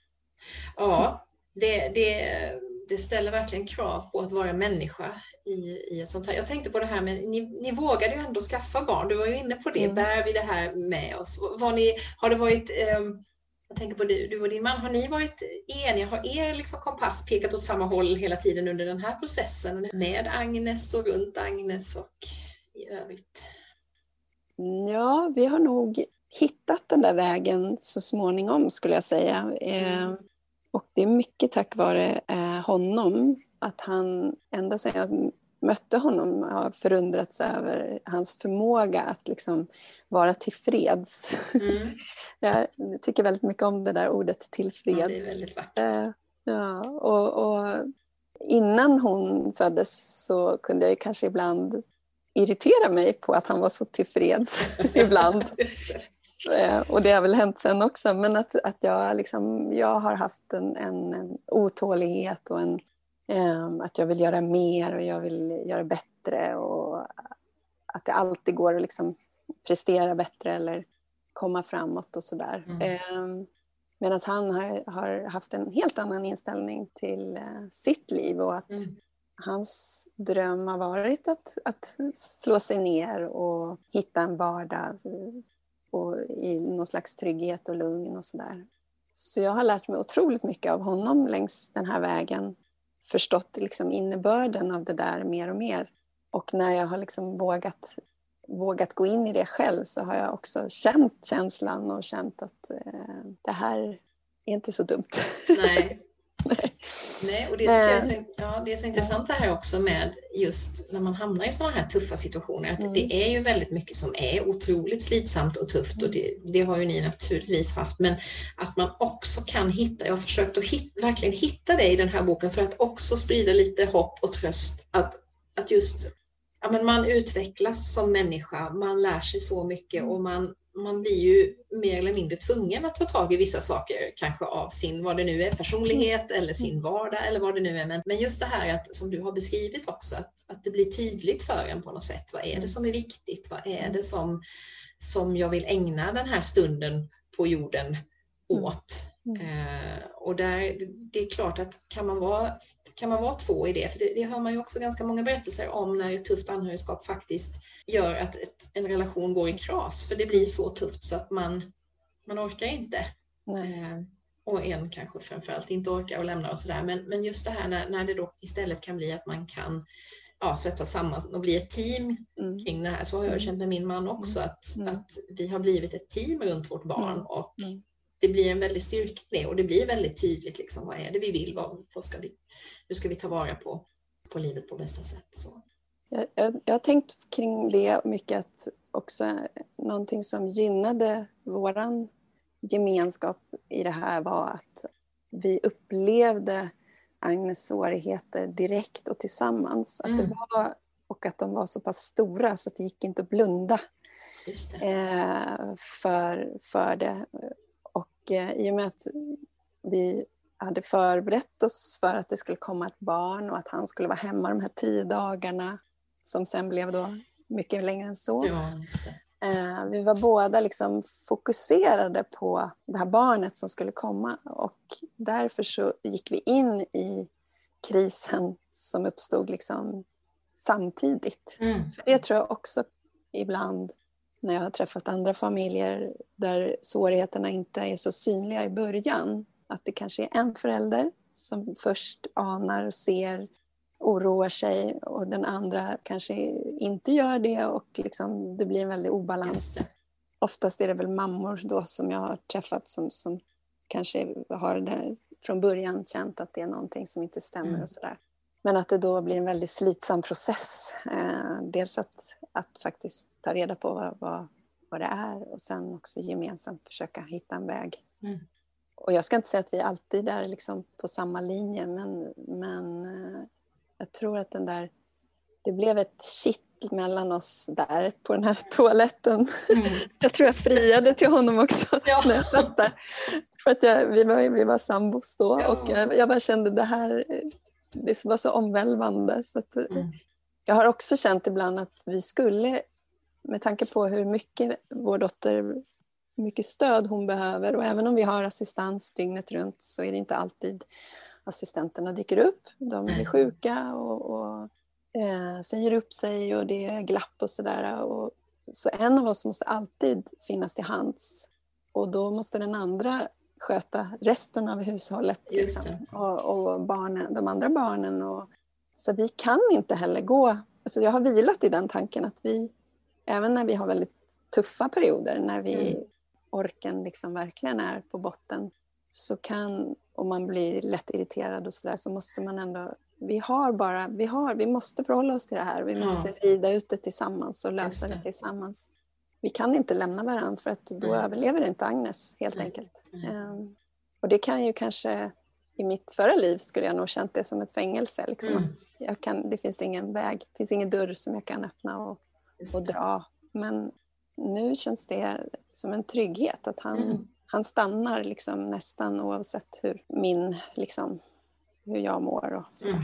Ja, det, det, det ställer verkligen krav på att vara människa i, i ett sånt här. Jag tänkte på det här med, ni, ni vågade ju ändå skaffa barn, du var ju inne på det, mm. bär vi det här med oss? Var ni, har det varit eh, jag tänker på du, du och din man, har ni varit eniga? Har er liksom kompass pekat åt samma håll hela tiden under den här processen med Agnes och runt Agnes och i övrigt? Ja, vi har nog hittat den där vägen så småningom skulle jag säga. Mm. Och det är mycket tack vare eh, honom, att han ända sedan jag mötte honom har förundrats över hans förmåga att liksom vara tillfreds. Mm. jag tycker väldigt mycket om det där ordet tillfreds. Ja, det är väldigt vackert. Eh, ja, och, och, innan hon föddes så kunde jag kanske ibland irritera mig på att han var så tillfreds ibland. Eh, och det har väl hänt sen också, men att, att jag, liksom, jag har haft en, en otålighet och en, um, att jag vill göra mer och jag vill göra bättre och att det alltid går att liksom prestera bättre eller komma framåt och sådär. Mm. Um, Medan han har, har, haft en helt annan inställning till uh, sitt liv och att mm. hans dröm har varit att, att slå sig ner och hitta en vardag och i någon slags trygghet och lugn och sådär. Så jag har lärt mig otroligt mycket av honom längs den här vägen. Förstått liksom innebörden av det där mer och mer. Och när jag har liksom vågat, vågat gå in i det själv så har jag också känt känslan och känt att eh, det här är inte så dumt. Nej, Nej. Nej, och det tycker jag är så, ja, det är så intressant det här också med just när man hamnar i sådana här tuffa situationer, att mm. det är ju väldigt mycket som är otroligt slitsamt och tufft och det, det, har ju ni naturligtvis haft, men att man också kan hitta, jag har försökt att hit, verkligen hitta det i den här boken för att också sprida lite hopp och tröst, att, att just ja, men man utvecklas som människa, man lär sig så mycket och man man blir ju mer eller mindre tvungen att ta tag i vissa saker, kanske av sin, vad det nu är, personlighet eller sin mm. vardag eller vad det nu är. Men, men just det här att, som du har beskrivit också, att, att det blir tydligt för en på något sätt. Vad är det mm. som är viktigt? Vad är det som, som jag vill ägna den här stunden på jorden mm. Åt? Mm. Eh, och där, det är klart att kan man vara, kan man vara två i det, för det, det hör man ju också ganska många berättelser om när ett tufft anhörigskap faktiskt gör att ett, en relation går i kras, för det blir så tufft så att man, man orkar inte. Eh, och en kanske framförallt inte orkar och lämnar och sådär, men, men just det här när, när det då istället kan bli att man kan ja, svetsa samman och bli ett team mm. kring det här. Så har jag mm. känt med min man också, mm. att, mm. att vi har blivit ett team runt vårt barn mm. och mm det blir en väldig styrka i det och det blir väldigt tydligt liksom, vad är det vi vill, vad, vad ska vi, hur ska vi ta vara på, på livet på bästa sätt. Så. Jag, jag, jag har tänkt kring det mycket att också någonting som gynnade våran gemenskap i det här var att vi upplevde Agnes svårigheter direkt och tillsammans. Mm. Att det mm. var, och att de var så pass stora så att det gick inte att blunda eh, för, för det. Och eh, i och med att vi hade förberett oss för att det skulle komma ett barn och att han skulle vara hemma de här tio dagarna som sen blev då mycket längre än så. Ja, eh, vi var båda liksom fokuserade på det här barnet som skulle komma och därför så gick vi in i krisen som uppstod liksom samtidigt. Mm. För det tror jag också ibland när jag har träffat andra familjer där svårigheterna inte är så synliga i början. Att det kanske är en förälder som först anar, ser, oroar sig och den andra kanske inte gör det och liksom det blir en väldig obalans. Oftast är det väl mammor då som jag har träffat som, som kanske har det från början känt att det är någonting som inte stämmer mm. och sådär. Men att det då blir en väldigt slitsam process. Eh, dels att, att faktiskt ta reda på vad, vad, vad det är och sen också gemensamt försöka hitta en väg. Mm. Och jag ska inte säga att vi alltid är liksom på samma linje men, men eh, jag tror att den där det blev ett kitt mellan oss där på den här toaletten. Mm. Jag tror jag friade till honom också ja. när jag satt där. För att jag, vi, var, vi var sambos då ja. och jag, jag bara kände det här det var så omvälvande. Så att, mm. Jag har också känt ibland att vi skulle, med tanke på hur mycket vår dotter, mycket stöd hon behöver och även om vi har assistans dygnet runt så är det inte alltid assistenterna dyker upp. De blir sjuka och, och eh, säger upp sig och det är glapp och sådär. Så en av oss måste alltid finnas till hands och då måste den andra sköta resten av hushållet. Liksom. Och, och, barnen, de andra barnen. Och, så vi kan inte heller gå... Alltså jag har vilat i den tanken att vi, även när vi har väldigt tuffa perioder, när vi mm. orken liksom verkligen är på botten, så kan, och man blir lätt irriterad och sådär, så måste man ändå vi har bara, vi, har, vi måste förhålla oss till det här. Vi måste ja. rida ut det tillsammans och lösa det. det tillsammans vi kan inte lämna varandra för att då mm. överlever inte Agnes helt mm. enkelt. Um, och det kan ju kanske, i mitt förra liv skulle jag nog känt det som ett fängelse. Liksom, mm. jag kan, det finns ingen väg, det finns ingen dörr som jag kan öppna och, och dra. Men nu känns det som en trygghet att han, mm. han stannar liksom nästan oavsett hur min, liksom, hur jag mår och så. Mm.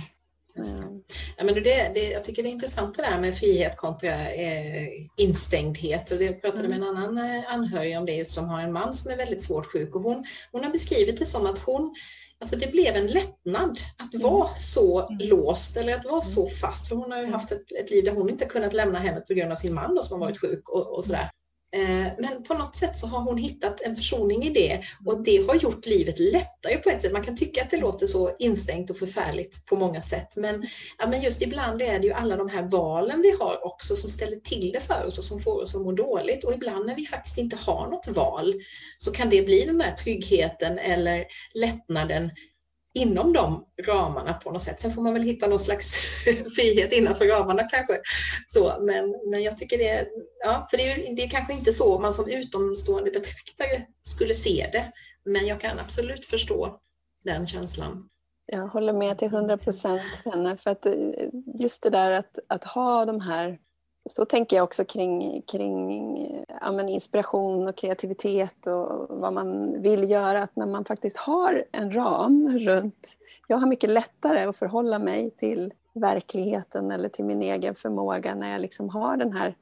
Mm. Ja, men det, det, jag tycker det är intressant det där med frihet kontra eh, instängdhet. Och jag pratade mm. med en annan eh, anhörig om det som har en man som är väldigt svårt sjuk och hon, hon har beskrivit det som att hon Alltså det blev en lättnad att mm. vara så mm. låst eller att vara så mm. fast. För hon har ju haft ett, ett liv där hon inte kunnat lämna hemmet på grund av sin man då, som har varit sjuk och, och sådär. Eh, men på något sätt så har hon hittat en försoning i det och det har gjort livet lättare på ett sätt. Man kan tycka att det låter så instängt och förfärligt på många sätt, men, ja, men just ibland är det ju alla de här valen vi har också som ställer till det för oss och som får oss att må dåligt. Och ibland när vi faktiskt inte har något val så kan det bli den där tryggheten eller lättnaden inom de ramarna på något sätt. Sen får man väl hitta någon slags frihet innanför ramarna kanske. Så, men, men jag tycker det, är, ja, för det är, det är kanske inte så man som utomstående betraktare skulle se det. Men jag kan absolut förstå den känslan. Jag håller med till hundra procent. För att eh, just det där att, att ha de här så tänker jag också kring, kring ja, inspiration och kreativitet och vad man vill göra. Att när man faktiskt har en ram runt... Jag har mycket lättare att förhålla mig till verkligheten eller till min egen förmåga när jag liksom har den här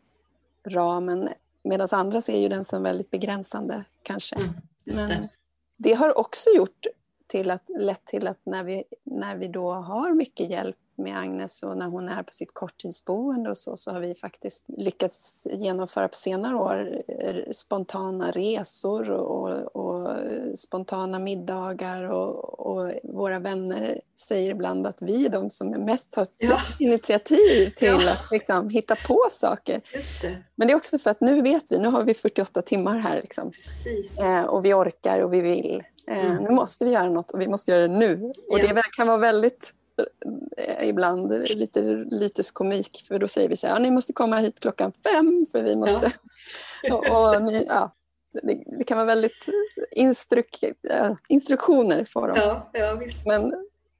ramen. Medan andra ser ju den som väldigt begränsande kanske. Mm, det. Det har också gjort till att, lett till att när vi, när vi då har mycket hjälp med Agnes och när hon är på sitt korttidsboende och så, så har vi faktiskt lyckats genomföra på senare år eh, spontana resor och, och spontana middagar och, och, våra vänner säger ibland att vi är de som är mest har ja. initiativ till ja. att liksom, hitta på saker. Det. Men det är också för att nu vet vi, nu har vi 48 timmar här liksom. Eh, och vi orkar och vi vill. Eh, mm. Nu måste vi göra något och vi måste göra det nu. Och ja. det kan vara väldigt ibland lite lyteskomik för då säger vi så här, ja, ni måste komma hit klockan fem för vi måste... Ja. och, och ni, ja, det, det, kan vara väldigt instruk, instruktioner för dem. Ja, ja, visst. Men,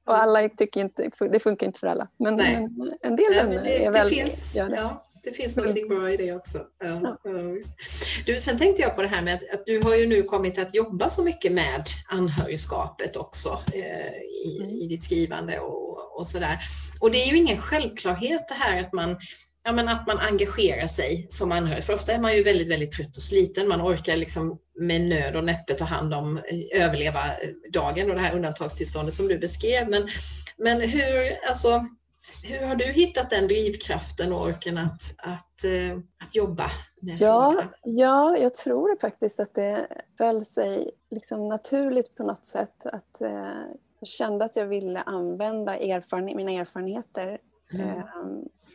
och alla tycker inte, det funkar inte för alla. Men, men en del vänner det, är väldigt, finns, gör det. Ja, det finns mm. någonting bra i det också. Ja, ja. du, sen tänkte jag på det här med att, att, du har ju nu kommit att jobba så mycket med anhörigskapet också eh, i, mm. i ditt skrivande och, och sådär. Och det är ju ingen självklarhet det här att man Ja, men att man engagerar sig som anhörig, för ofta är man ju väldigt, väldigt trött och sliten. Man orkar liksom med nöd och näppe ta hand om, eh, överleva dagen och det här undantagstillståndet som du beskrev. Men, men hur, alltså, hur har du hittat den drivkraften och orken att, att, eh, att jobba med ja, ja, jag tror faktiskt att det föll sig liksom naturligt på något sätt. Att, eh, jag kände att jag ville använda erfarenhet, mina erfarenheter mm. eh,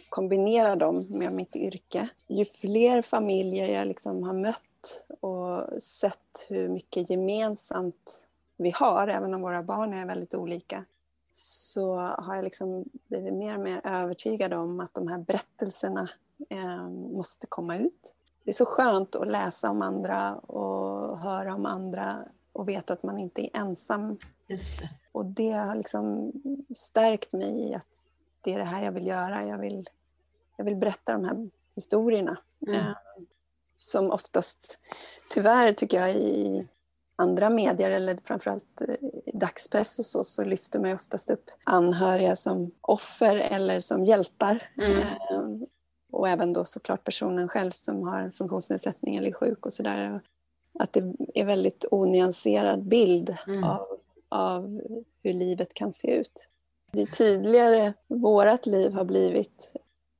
kombinera dem med mitt yrke. Ju fler familjer jag liksom har mött och sett hur mycket gemensamt vi har, även om våra barn är väldigt olika, så har jag liksom blivit mer och mer övertygad om att de här berättelserna eh, måste komma ut. Det är så skönt att läsa om andra och höra om andra och veta att man inte är ensam. Just det. Och det har liksom stärkt mig i att det är det här jag vill göra. Jag vill, jag vill berätta de här historierna. Mm. Eh, som oftast, tyvärr tycker jag, i andra medier eller framförallt eh, i dagspress och så, så lyfter man oftast upp anhöriga som offer eller som hjältar. Mm. Eh, och även då såklart personen själv som har funktionsnedsättning eller är sjuk och sådär. Att det är väldigt onyanserad bild mm. av, av hur livet kan se ut. Ju tydligare vårt liv har blivit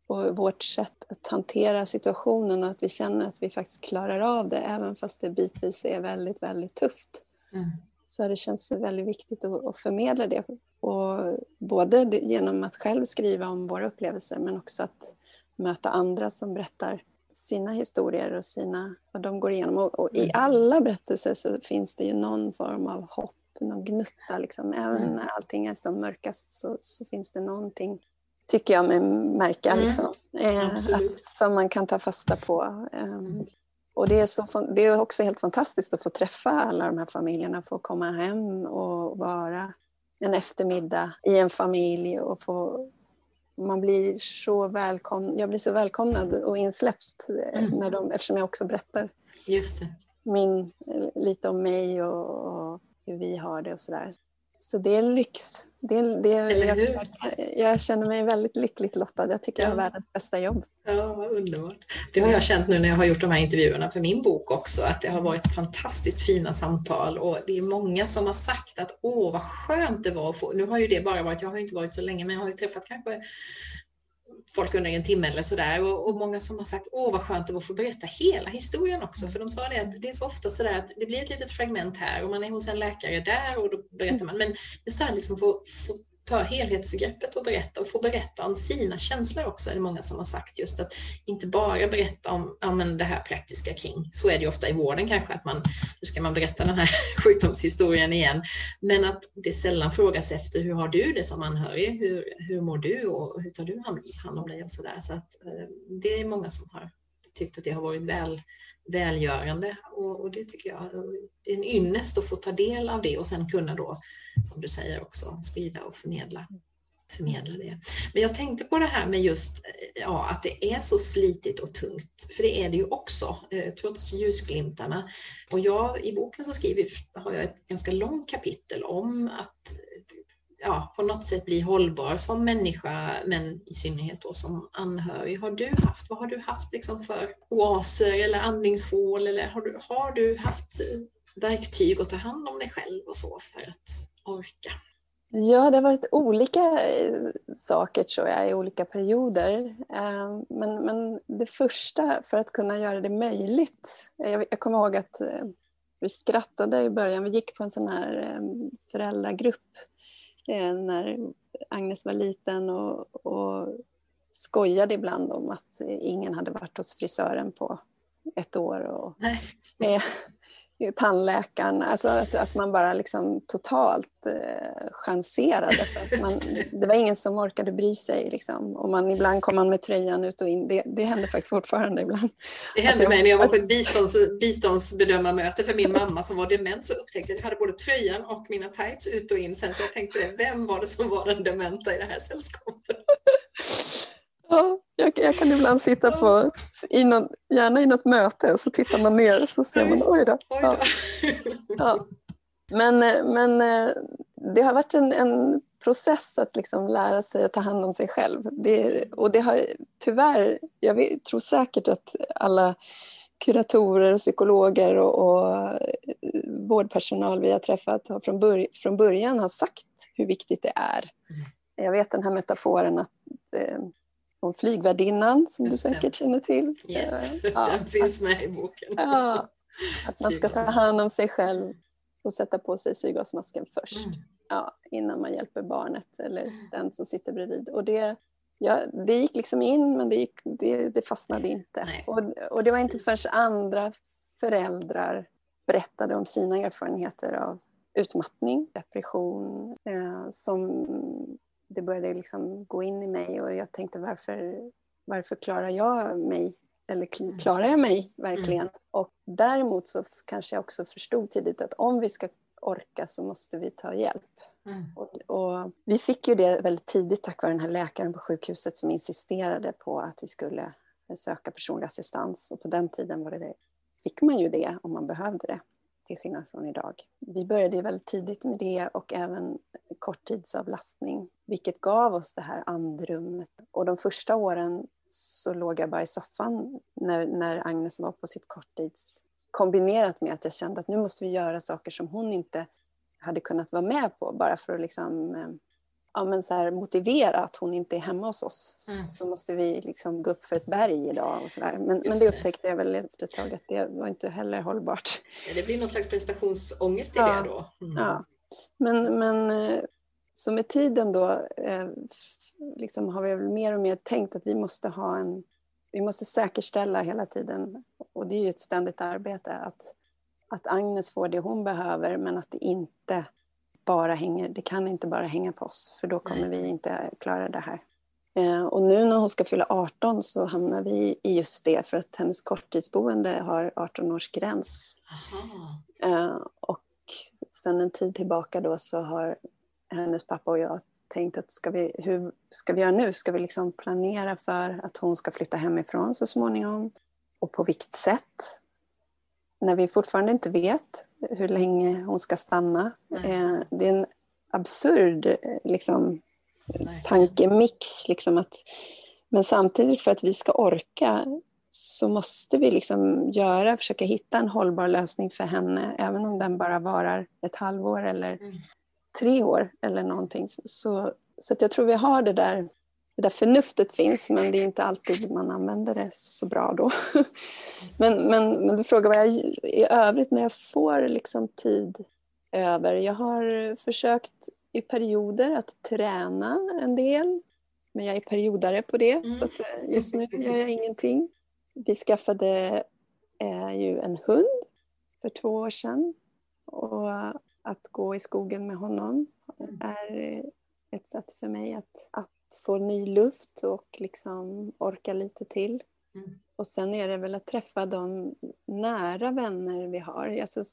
och vårt sätt att hantera situationen och att vi känner att vi faktiskt klarar av det även fast det bitvis är väldigt, väldigt tufft. Mm. Så det känns väldigt viktigt att, att förmedla det. Och både genom att själv skriva om våra upplevelser men också att möta andra som berättar sina historier och sina, vad de går igenom. Och, och i mm. alla berättelser så finns det ju någon form av hopp, någon gnutta. Liksom. Även mm. när allting är som mörkast så, så finns det någonting tycker jag mig märka. Mm. Liksom. Eh, att, som man kan ta fasta på. Eh, och det är, så, det är också helt fantastiskt att få träffa alla de här familjerna, få komma hem och vara en eftermiddag i en familj och få man blir så välkomnad, jag blir så välkomnad och insläppt mm. när de, eftersom jag också berättar. Min, lite om mig och, och hur vi har det och sådär. Så det är lyx. Det, det, jag, jag, känner mig väldigt lyckligt lottad. Jag tycker ja. jag har världens bästa jobb. Ja, vad underbart. Det har jag känt nu när jag har gjort de här intervjuerna för min bok också, att det har varit fantastiskt fina samtal och det är många som har sagt att åh vad skönt det var att få, nu har ju det bara varit, jag har inte varit så länge, men jag har ju träffat kanske folk under en timme eller sådär. Och, och många som har sagt åh vad skönt det var att få berätta hela historien också. För de sa det att det är så ofta sådär att det blir ett litet fragment här och man är hos en läkare där och då berättar man. Men just det här liksom få, få ta helhetsgreppet och berätta och få berätta om sina känslor också är det många som har sagt. Just att inte bara berätta om ja, men det här praktiska kring, så är det ju ofta i vården kanske att man, nu ska man berätta den här sjukdomshistorien igen, men att det sällan frågas efter hur har du det som anhörig, hur, hur mår du? Och hur tar du hand, hand om dig och sådär. Så att eh, det är många som har tyckt att det har varit väl välgörande och, och, det tycker jag det är en ynnest att få ta del av det och sen kunna då, som du säger också, sprida och förmedla, förmedla det. Men jag tänkte på det här med just eh, ja, att det är så slitigt och tungt, för det är det ju också, eh, trots ljusglimtarna. Och jag, i boken så skriver, har jag ett ganska långt kapitel om att ja, på något sätt bli hållbar som människa, men i synnerhet då som anhörig. Har du haft, vad har du haft liksom för oaser eller andningshål eller har du, har du haft eh, verktyg att ta hand om dig själv och så för att orka? Ja, det har varit olika eh, saker tror jag i olika perioder. Eh, men, men det första för att kunna göra det möjligt, jag, jag kommer ihåg att vi skrattade i början, vi gick på en sån här föräldragrupp när Agnes var liten och, och skojade ibland om att ingen hade varit hos frisören på ett år. Och, eh, tandläkaren, alltså att, att man bara liksom totalt eh, chanserade. För att man, det var ingen som orkade bry sig. Liksom. Och man, ibland kom man med tröjan ut och in. Det, det hände faktiskt fortfarande ibland. Det hände mig när jag var på ett bistånds, biståndsbedömarmöte för min mamma som var dement så upptäckte jag att jag hade både tröjan och mina tights ut och in sen. Så jag tänkte, vem var det som var den dementa i det här sällskapet? Ja, jag, jag, kan ibland sitta på, i någon, gärna i något möte och så tittar man ner och så ser man oj då. Ja. Ja. Men, men det har varit en, en process att liksom lära sig att ta hand om sig själv. Det, och det har tyvärr, jag vet, tror säkert att alla kuratorer, psykologer och, och vårdpersonal vi har träffat har från, bör, från början har sagt hur viktigt det är. Mm. Jag vet den här metaforen att eh, om flygvärdinnan som Just du säkert det. känner till. Yes, ja, den finns med i boken. Ja, att man ska ta hand om sig själv och sätta på sig syrgasmasken först. Mm. Ja, innan man hjälper barnet eller mm. den som sitter bredvid. Och det, ja, det gick liksom in men det, gick, det, det fastnade inte. Och, och det var inte förrän andra föräldrar berättade om sina erfarenheter av utmattning, depression, eh, som det började liksom gå in i mig och jag tänkte varför, varför klarar jag mig? Eller mm. klarar jag mig verkligen? Mm. Och däremot så kanske jag också förstod tidigt att om vi ska orka så måste vi ta hjälp. Mm. Och, och, vi fick ju det väldigt tidigt tack vare den här läkaren på sjukhuset som insisterade på att vi skulle söka personlig assistans. Och på den tiden var det, det fick man ju det om man behövde det till skillnad från idag. Vi började ju väldigt tidigt med det och även korttidsavlastning, vilket gav oss det här andrummet. Och de första åren så låg jag bara i soffan när, när Agnes var på sitt korttids kombinerat med att jag kände att nu måste vi göra saker som hon inte hade kunnat vara med på bara för att liksom eh, ja, men så här, motivera att hon inte är hemma hos oss mm. så måste vi liksom gå upp för ett berg idag. Och så men, men det upptäckte jag väl efter ett tag att det var inte heller hållbart. Det blir någon slags prestationsångest i ja. det då. Mm. Ja. Men, men eh, så med tiden då eh, liksom har vi mer och mer tänkt att vi måste ha en vi måste säkerställa hela tiden, och det är ju ett ständigt arbete, att, att Agnes får det hon behöver men att det inte bara hänger, det kan inte bara hänga på oss för då kommer vi inte klara det här. Eh, och nu när hon ska fylla 18 så hamnar vi i just det för att hennes korttidsboende har 18 års gräns. Eh, och sen en tid tillbaka då så har hennes pappa och jag tänkt att ska vi, hur ska vi göra nu? Ska vi liksom planera för att hon ska flytta hemifrån så småningom? Och på vilket sätt? När vi fortfarande inte vet hur länge hon ska stanna. Mm. Det är en absurd liksom, tankemix. Liksom att, men samtidigt för att vi ska orka så måste vi liksom göra, försöka hitta en hållbar lösning för henne, även om den bara varar ett halvår eller mm. tre år eller någonting. Så, så jag tror vi har det där, det där förnuftet finns, men det är inte alltid man använder det så bra då. men, men, men du frågar vad jag i övrigt när jag får liksom tid över. Jag har försökt i perioder att träna en del, men jag är periodare på det, mm. så just nu gör jag ingenting. Vi skaffade eh, ju en hund för två år sedan. Och att gå i skogen med honom är ett sätt för mig att, att få ny luft och liksom orka lite till. Mm. Och sen är det väl att träffa de nära vänner vi har. Alltså,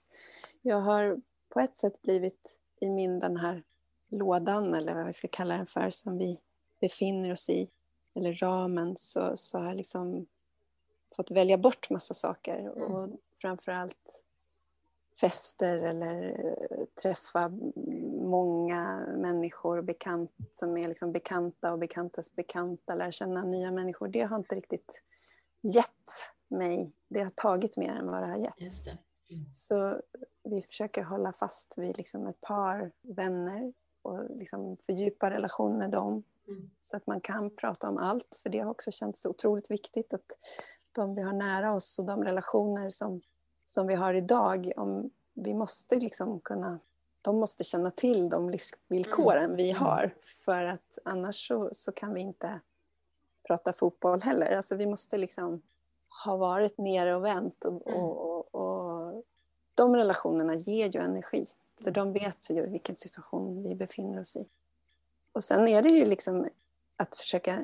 jag har på ett sätt blivit i min den här lådan, eller vad vi ska kalla den för, som vi befinner oss i, eller ramen, så, så har liksom fått välja bort massa saker. Mm. Och framförallt fester eller eh, träffa många människor bekant, som är liksom bekanta och bekantas bekanta, lära känna nya människor. Det har inte riktigt gett mig, det har tagit mer än vad det har gett. Det. Mm. Så vi försöker hålla fast vid liksom ett par vänner och liksom fördjupa relation med dem. Mm. Så att man kan prata om allt, för det har också känts otroligt viktigt att de vi har nära oss och de relationer som, som vi har idag, om vi måste liksom kunna de måste känna till de livsvillkoren mm. vi har. För att annars så, så, kan vi inte prata fotboll heller. Alltså vi måste liksom ha varit nere och vänt. Och, mm. och, och, och de relationerna ger ju energi. För de vet ju vilken situation vi befinner oss i. Och sen är det ju liksom att försöka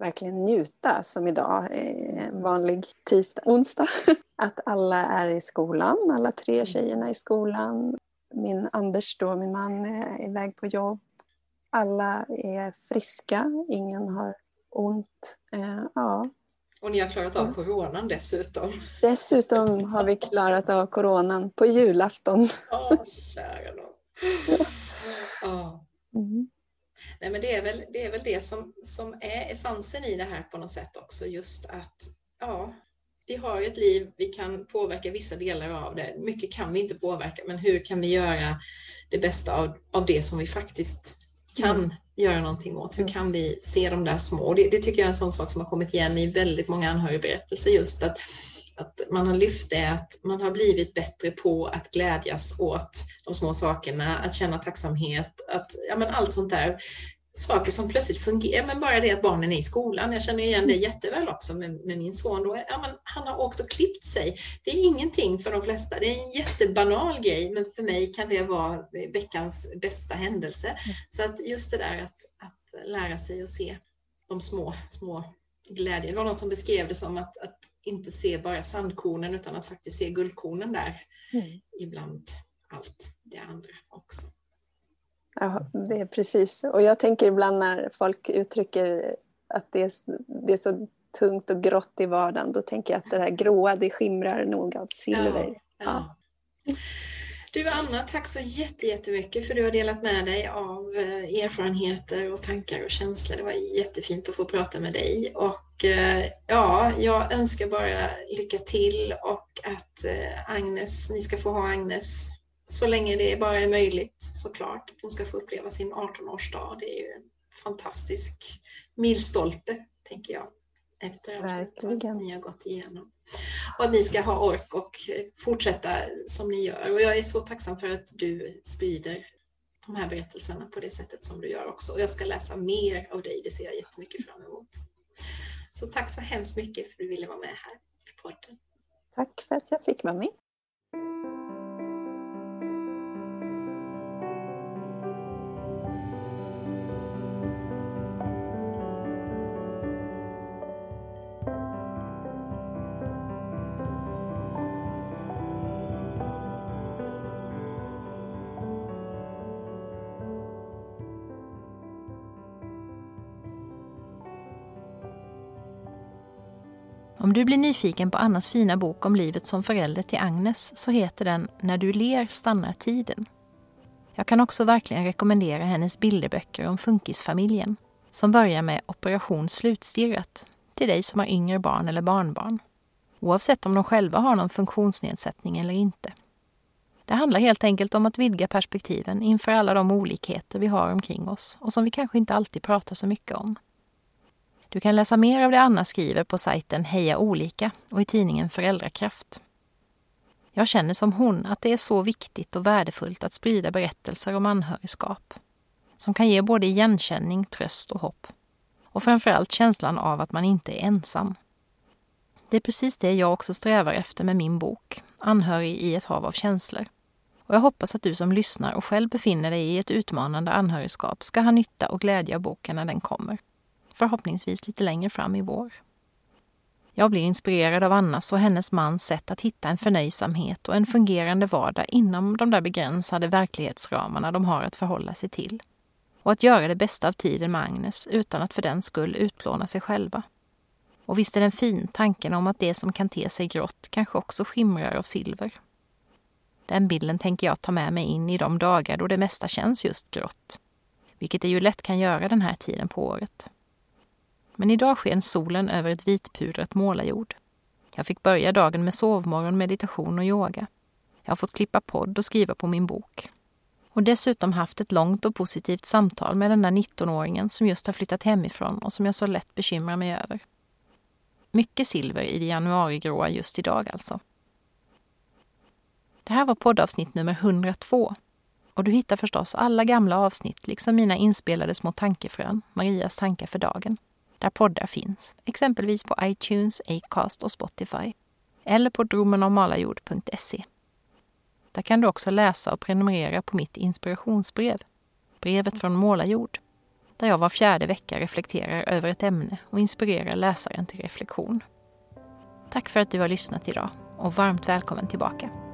verkligen njuta, som idag, en vanlig tisdag, onsdag. Att alla är i skolan, alla tre mm. tjejerna i skolan. Min Anders då, min man, är iväg på jobb. Alla är friska, ingen har ont. Eh, ja. Och ni har klarat av coronan dessutom. Dessutom har vi klarat av coronan på julafton. Åh, kära nån. Oh. Mm. Nej, men det är väl det, är väl det som, som är essensen i det här på något sätt också. Just att ja, vi har ett liv, vi kan påverka vissa delar av det. Mycket kan vi inte påverka, men hur kan vi göra det bästa av, av det som vi faktiskt kan mm. göra någonting åt? Hur mm. kan vi se de där små? Det, det, tycker jag är en sån sak som har kommit igen i väldigt många anhörigberättelser, just att att man har lyft det, att man har blivit bättre på att glädjas åt de små sakerna, att känna tacksamhet, att, ja men allt sånt där. Saker som plötsligt fungerar, men bara det att barnen är i skolan. Jag känner igen det jätteväl också med, med min son. Då. Ja, men han har åkt och klippt sig. Det är ingenting för de flesta. Det är en jättebanal grej, men för mig kan det vara veckans bästa händelse. Mm. Så att just det där att, att lära sig att se de små, små glädje. Det var någon som beskrev det som att, att inte se bara sandkornen utan att faktiskt se guldkornen där mm. ibland allt det andra också. Ja, det är precis. Och jag tänker ibland när folk uttrycker att det är, det är så tungt och grått i vardagen, då tänker jag att det här gråa, det skimrar nog av silver. Ja, ja. ja. Du Anna, tack så jättemycket för att du har delat med dig av eh, erfarenheter och tankar och känslor. Det var jättefint att få prata med dig. Och eh, ja, jag önskar bara lycka till och att eh, Agnes, ni ska få ha Agnes så länge det bara är möjligt såklart. Hon ska få uppleva sin 18-årsdag. Det är ju en fantastisk milstolpe, tänker jag, efter allt ni har gått igenom och att ni ska ha ork och fortsätta som ni gör. Och jag är så tacksam för att du sprider de här berättelserna på det sättet som du gör också. Och jag ska läsa mer av dig, det ser jag jättemycket fram emot. Så tack så hemskt mycket för att du ville vara med här i podden. Tack för att jag fick vara med. Om du blir nyfiken på Annas fina bok om livet som förälder till Agnes så heter den När du ler stannar tiden. Jag kan också verkligen rekommendera hennes bilderböcker om funkisfamiljen som börjar med Operation slutstirrat till dig som har yngre barn eller barnbarn. Oavsett om de själva har någon funktionsnedsättning eller inte. Det handlar helt enkelt om att vidga perspektiven inför alla de olikheter vi har omkring oss och som vi kanske inte alltid pratar så mycket om. Du kan läsa mer av det Anna skriver på sajten Heja Olika och i tidningen Föräldrakraft. Jag känner som hon att det är så viktigt och värdefullt att sprida berättelser om anhörigskap som kan ge både igenkänning, tröst och hopp. Och framförallt känslan av att man inte är ensam. Det är precis det jag också strävar efter med min bok, Anhörig i ett hav av känslor. Och jag hoppas att du som lyssnar och själv befinner dig i ett utmanande anhörigskap ska ha nytta och glädje av boken när den kommer. Förhoppningsvis lite längre fram i vår. Jag blir inspirerad av Annas och hennes mans sätt att hitta en förnöjsamhet och en fungerande vardag inom de där begränsade verklighetsramarna de har att förhålla sig till. Och att göra det bästa av tiden med Agnes utan att för den skull utplåna sig själva. Och visst är den fin, tanken om att det som kan te sig grått kanske också skimrar av silver. Den bilden tänker jag ta med mig in i de dagar då det mesta känns just grått. Vilket det ju lätt kan göra den här tiden på året. Men idag sken solen över ett vitpudrat målarjord. Jag fick börja dagen med sovmorgon, meditation och yoga. Jag har fått klippa podd och skriva på min bok. Och dessutom haft ett långt och positivt samtal med den där 19-åringen som just har flyttat hemifrån och som jag så lätt bekymrar mig över. Mycket silver i det januarigråa just idag alltså. Det här var poddavsnitt nummer 102. Och du hittar förstås alla gamla avsnitt liksom mina inspelade små tankefrön, Marias tankar för dagen, där poddar finns, exempelvis på iTunes, Acast och Spotify. Eller på dromenormalajord.se. Där kan du också läsa och prenumerera på mitt inspirationsbrev, brevet från Målarjord, där jag var fjärde vecka reflekterar över ett ämne och inspirerar läsaren till reflektion. Tack för att du har lyssnat idag och varmt välkommen tillbaka.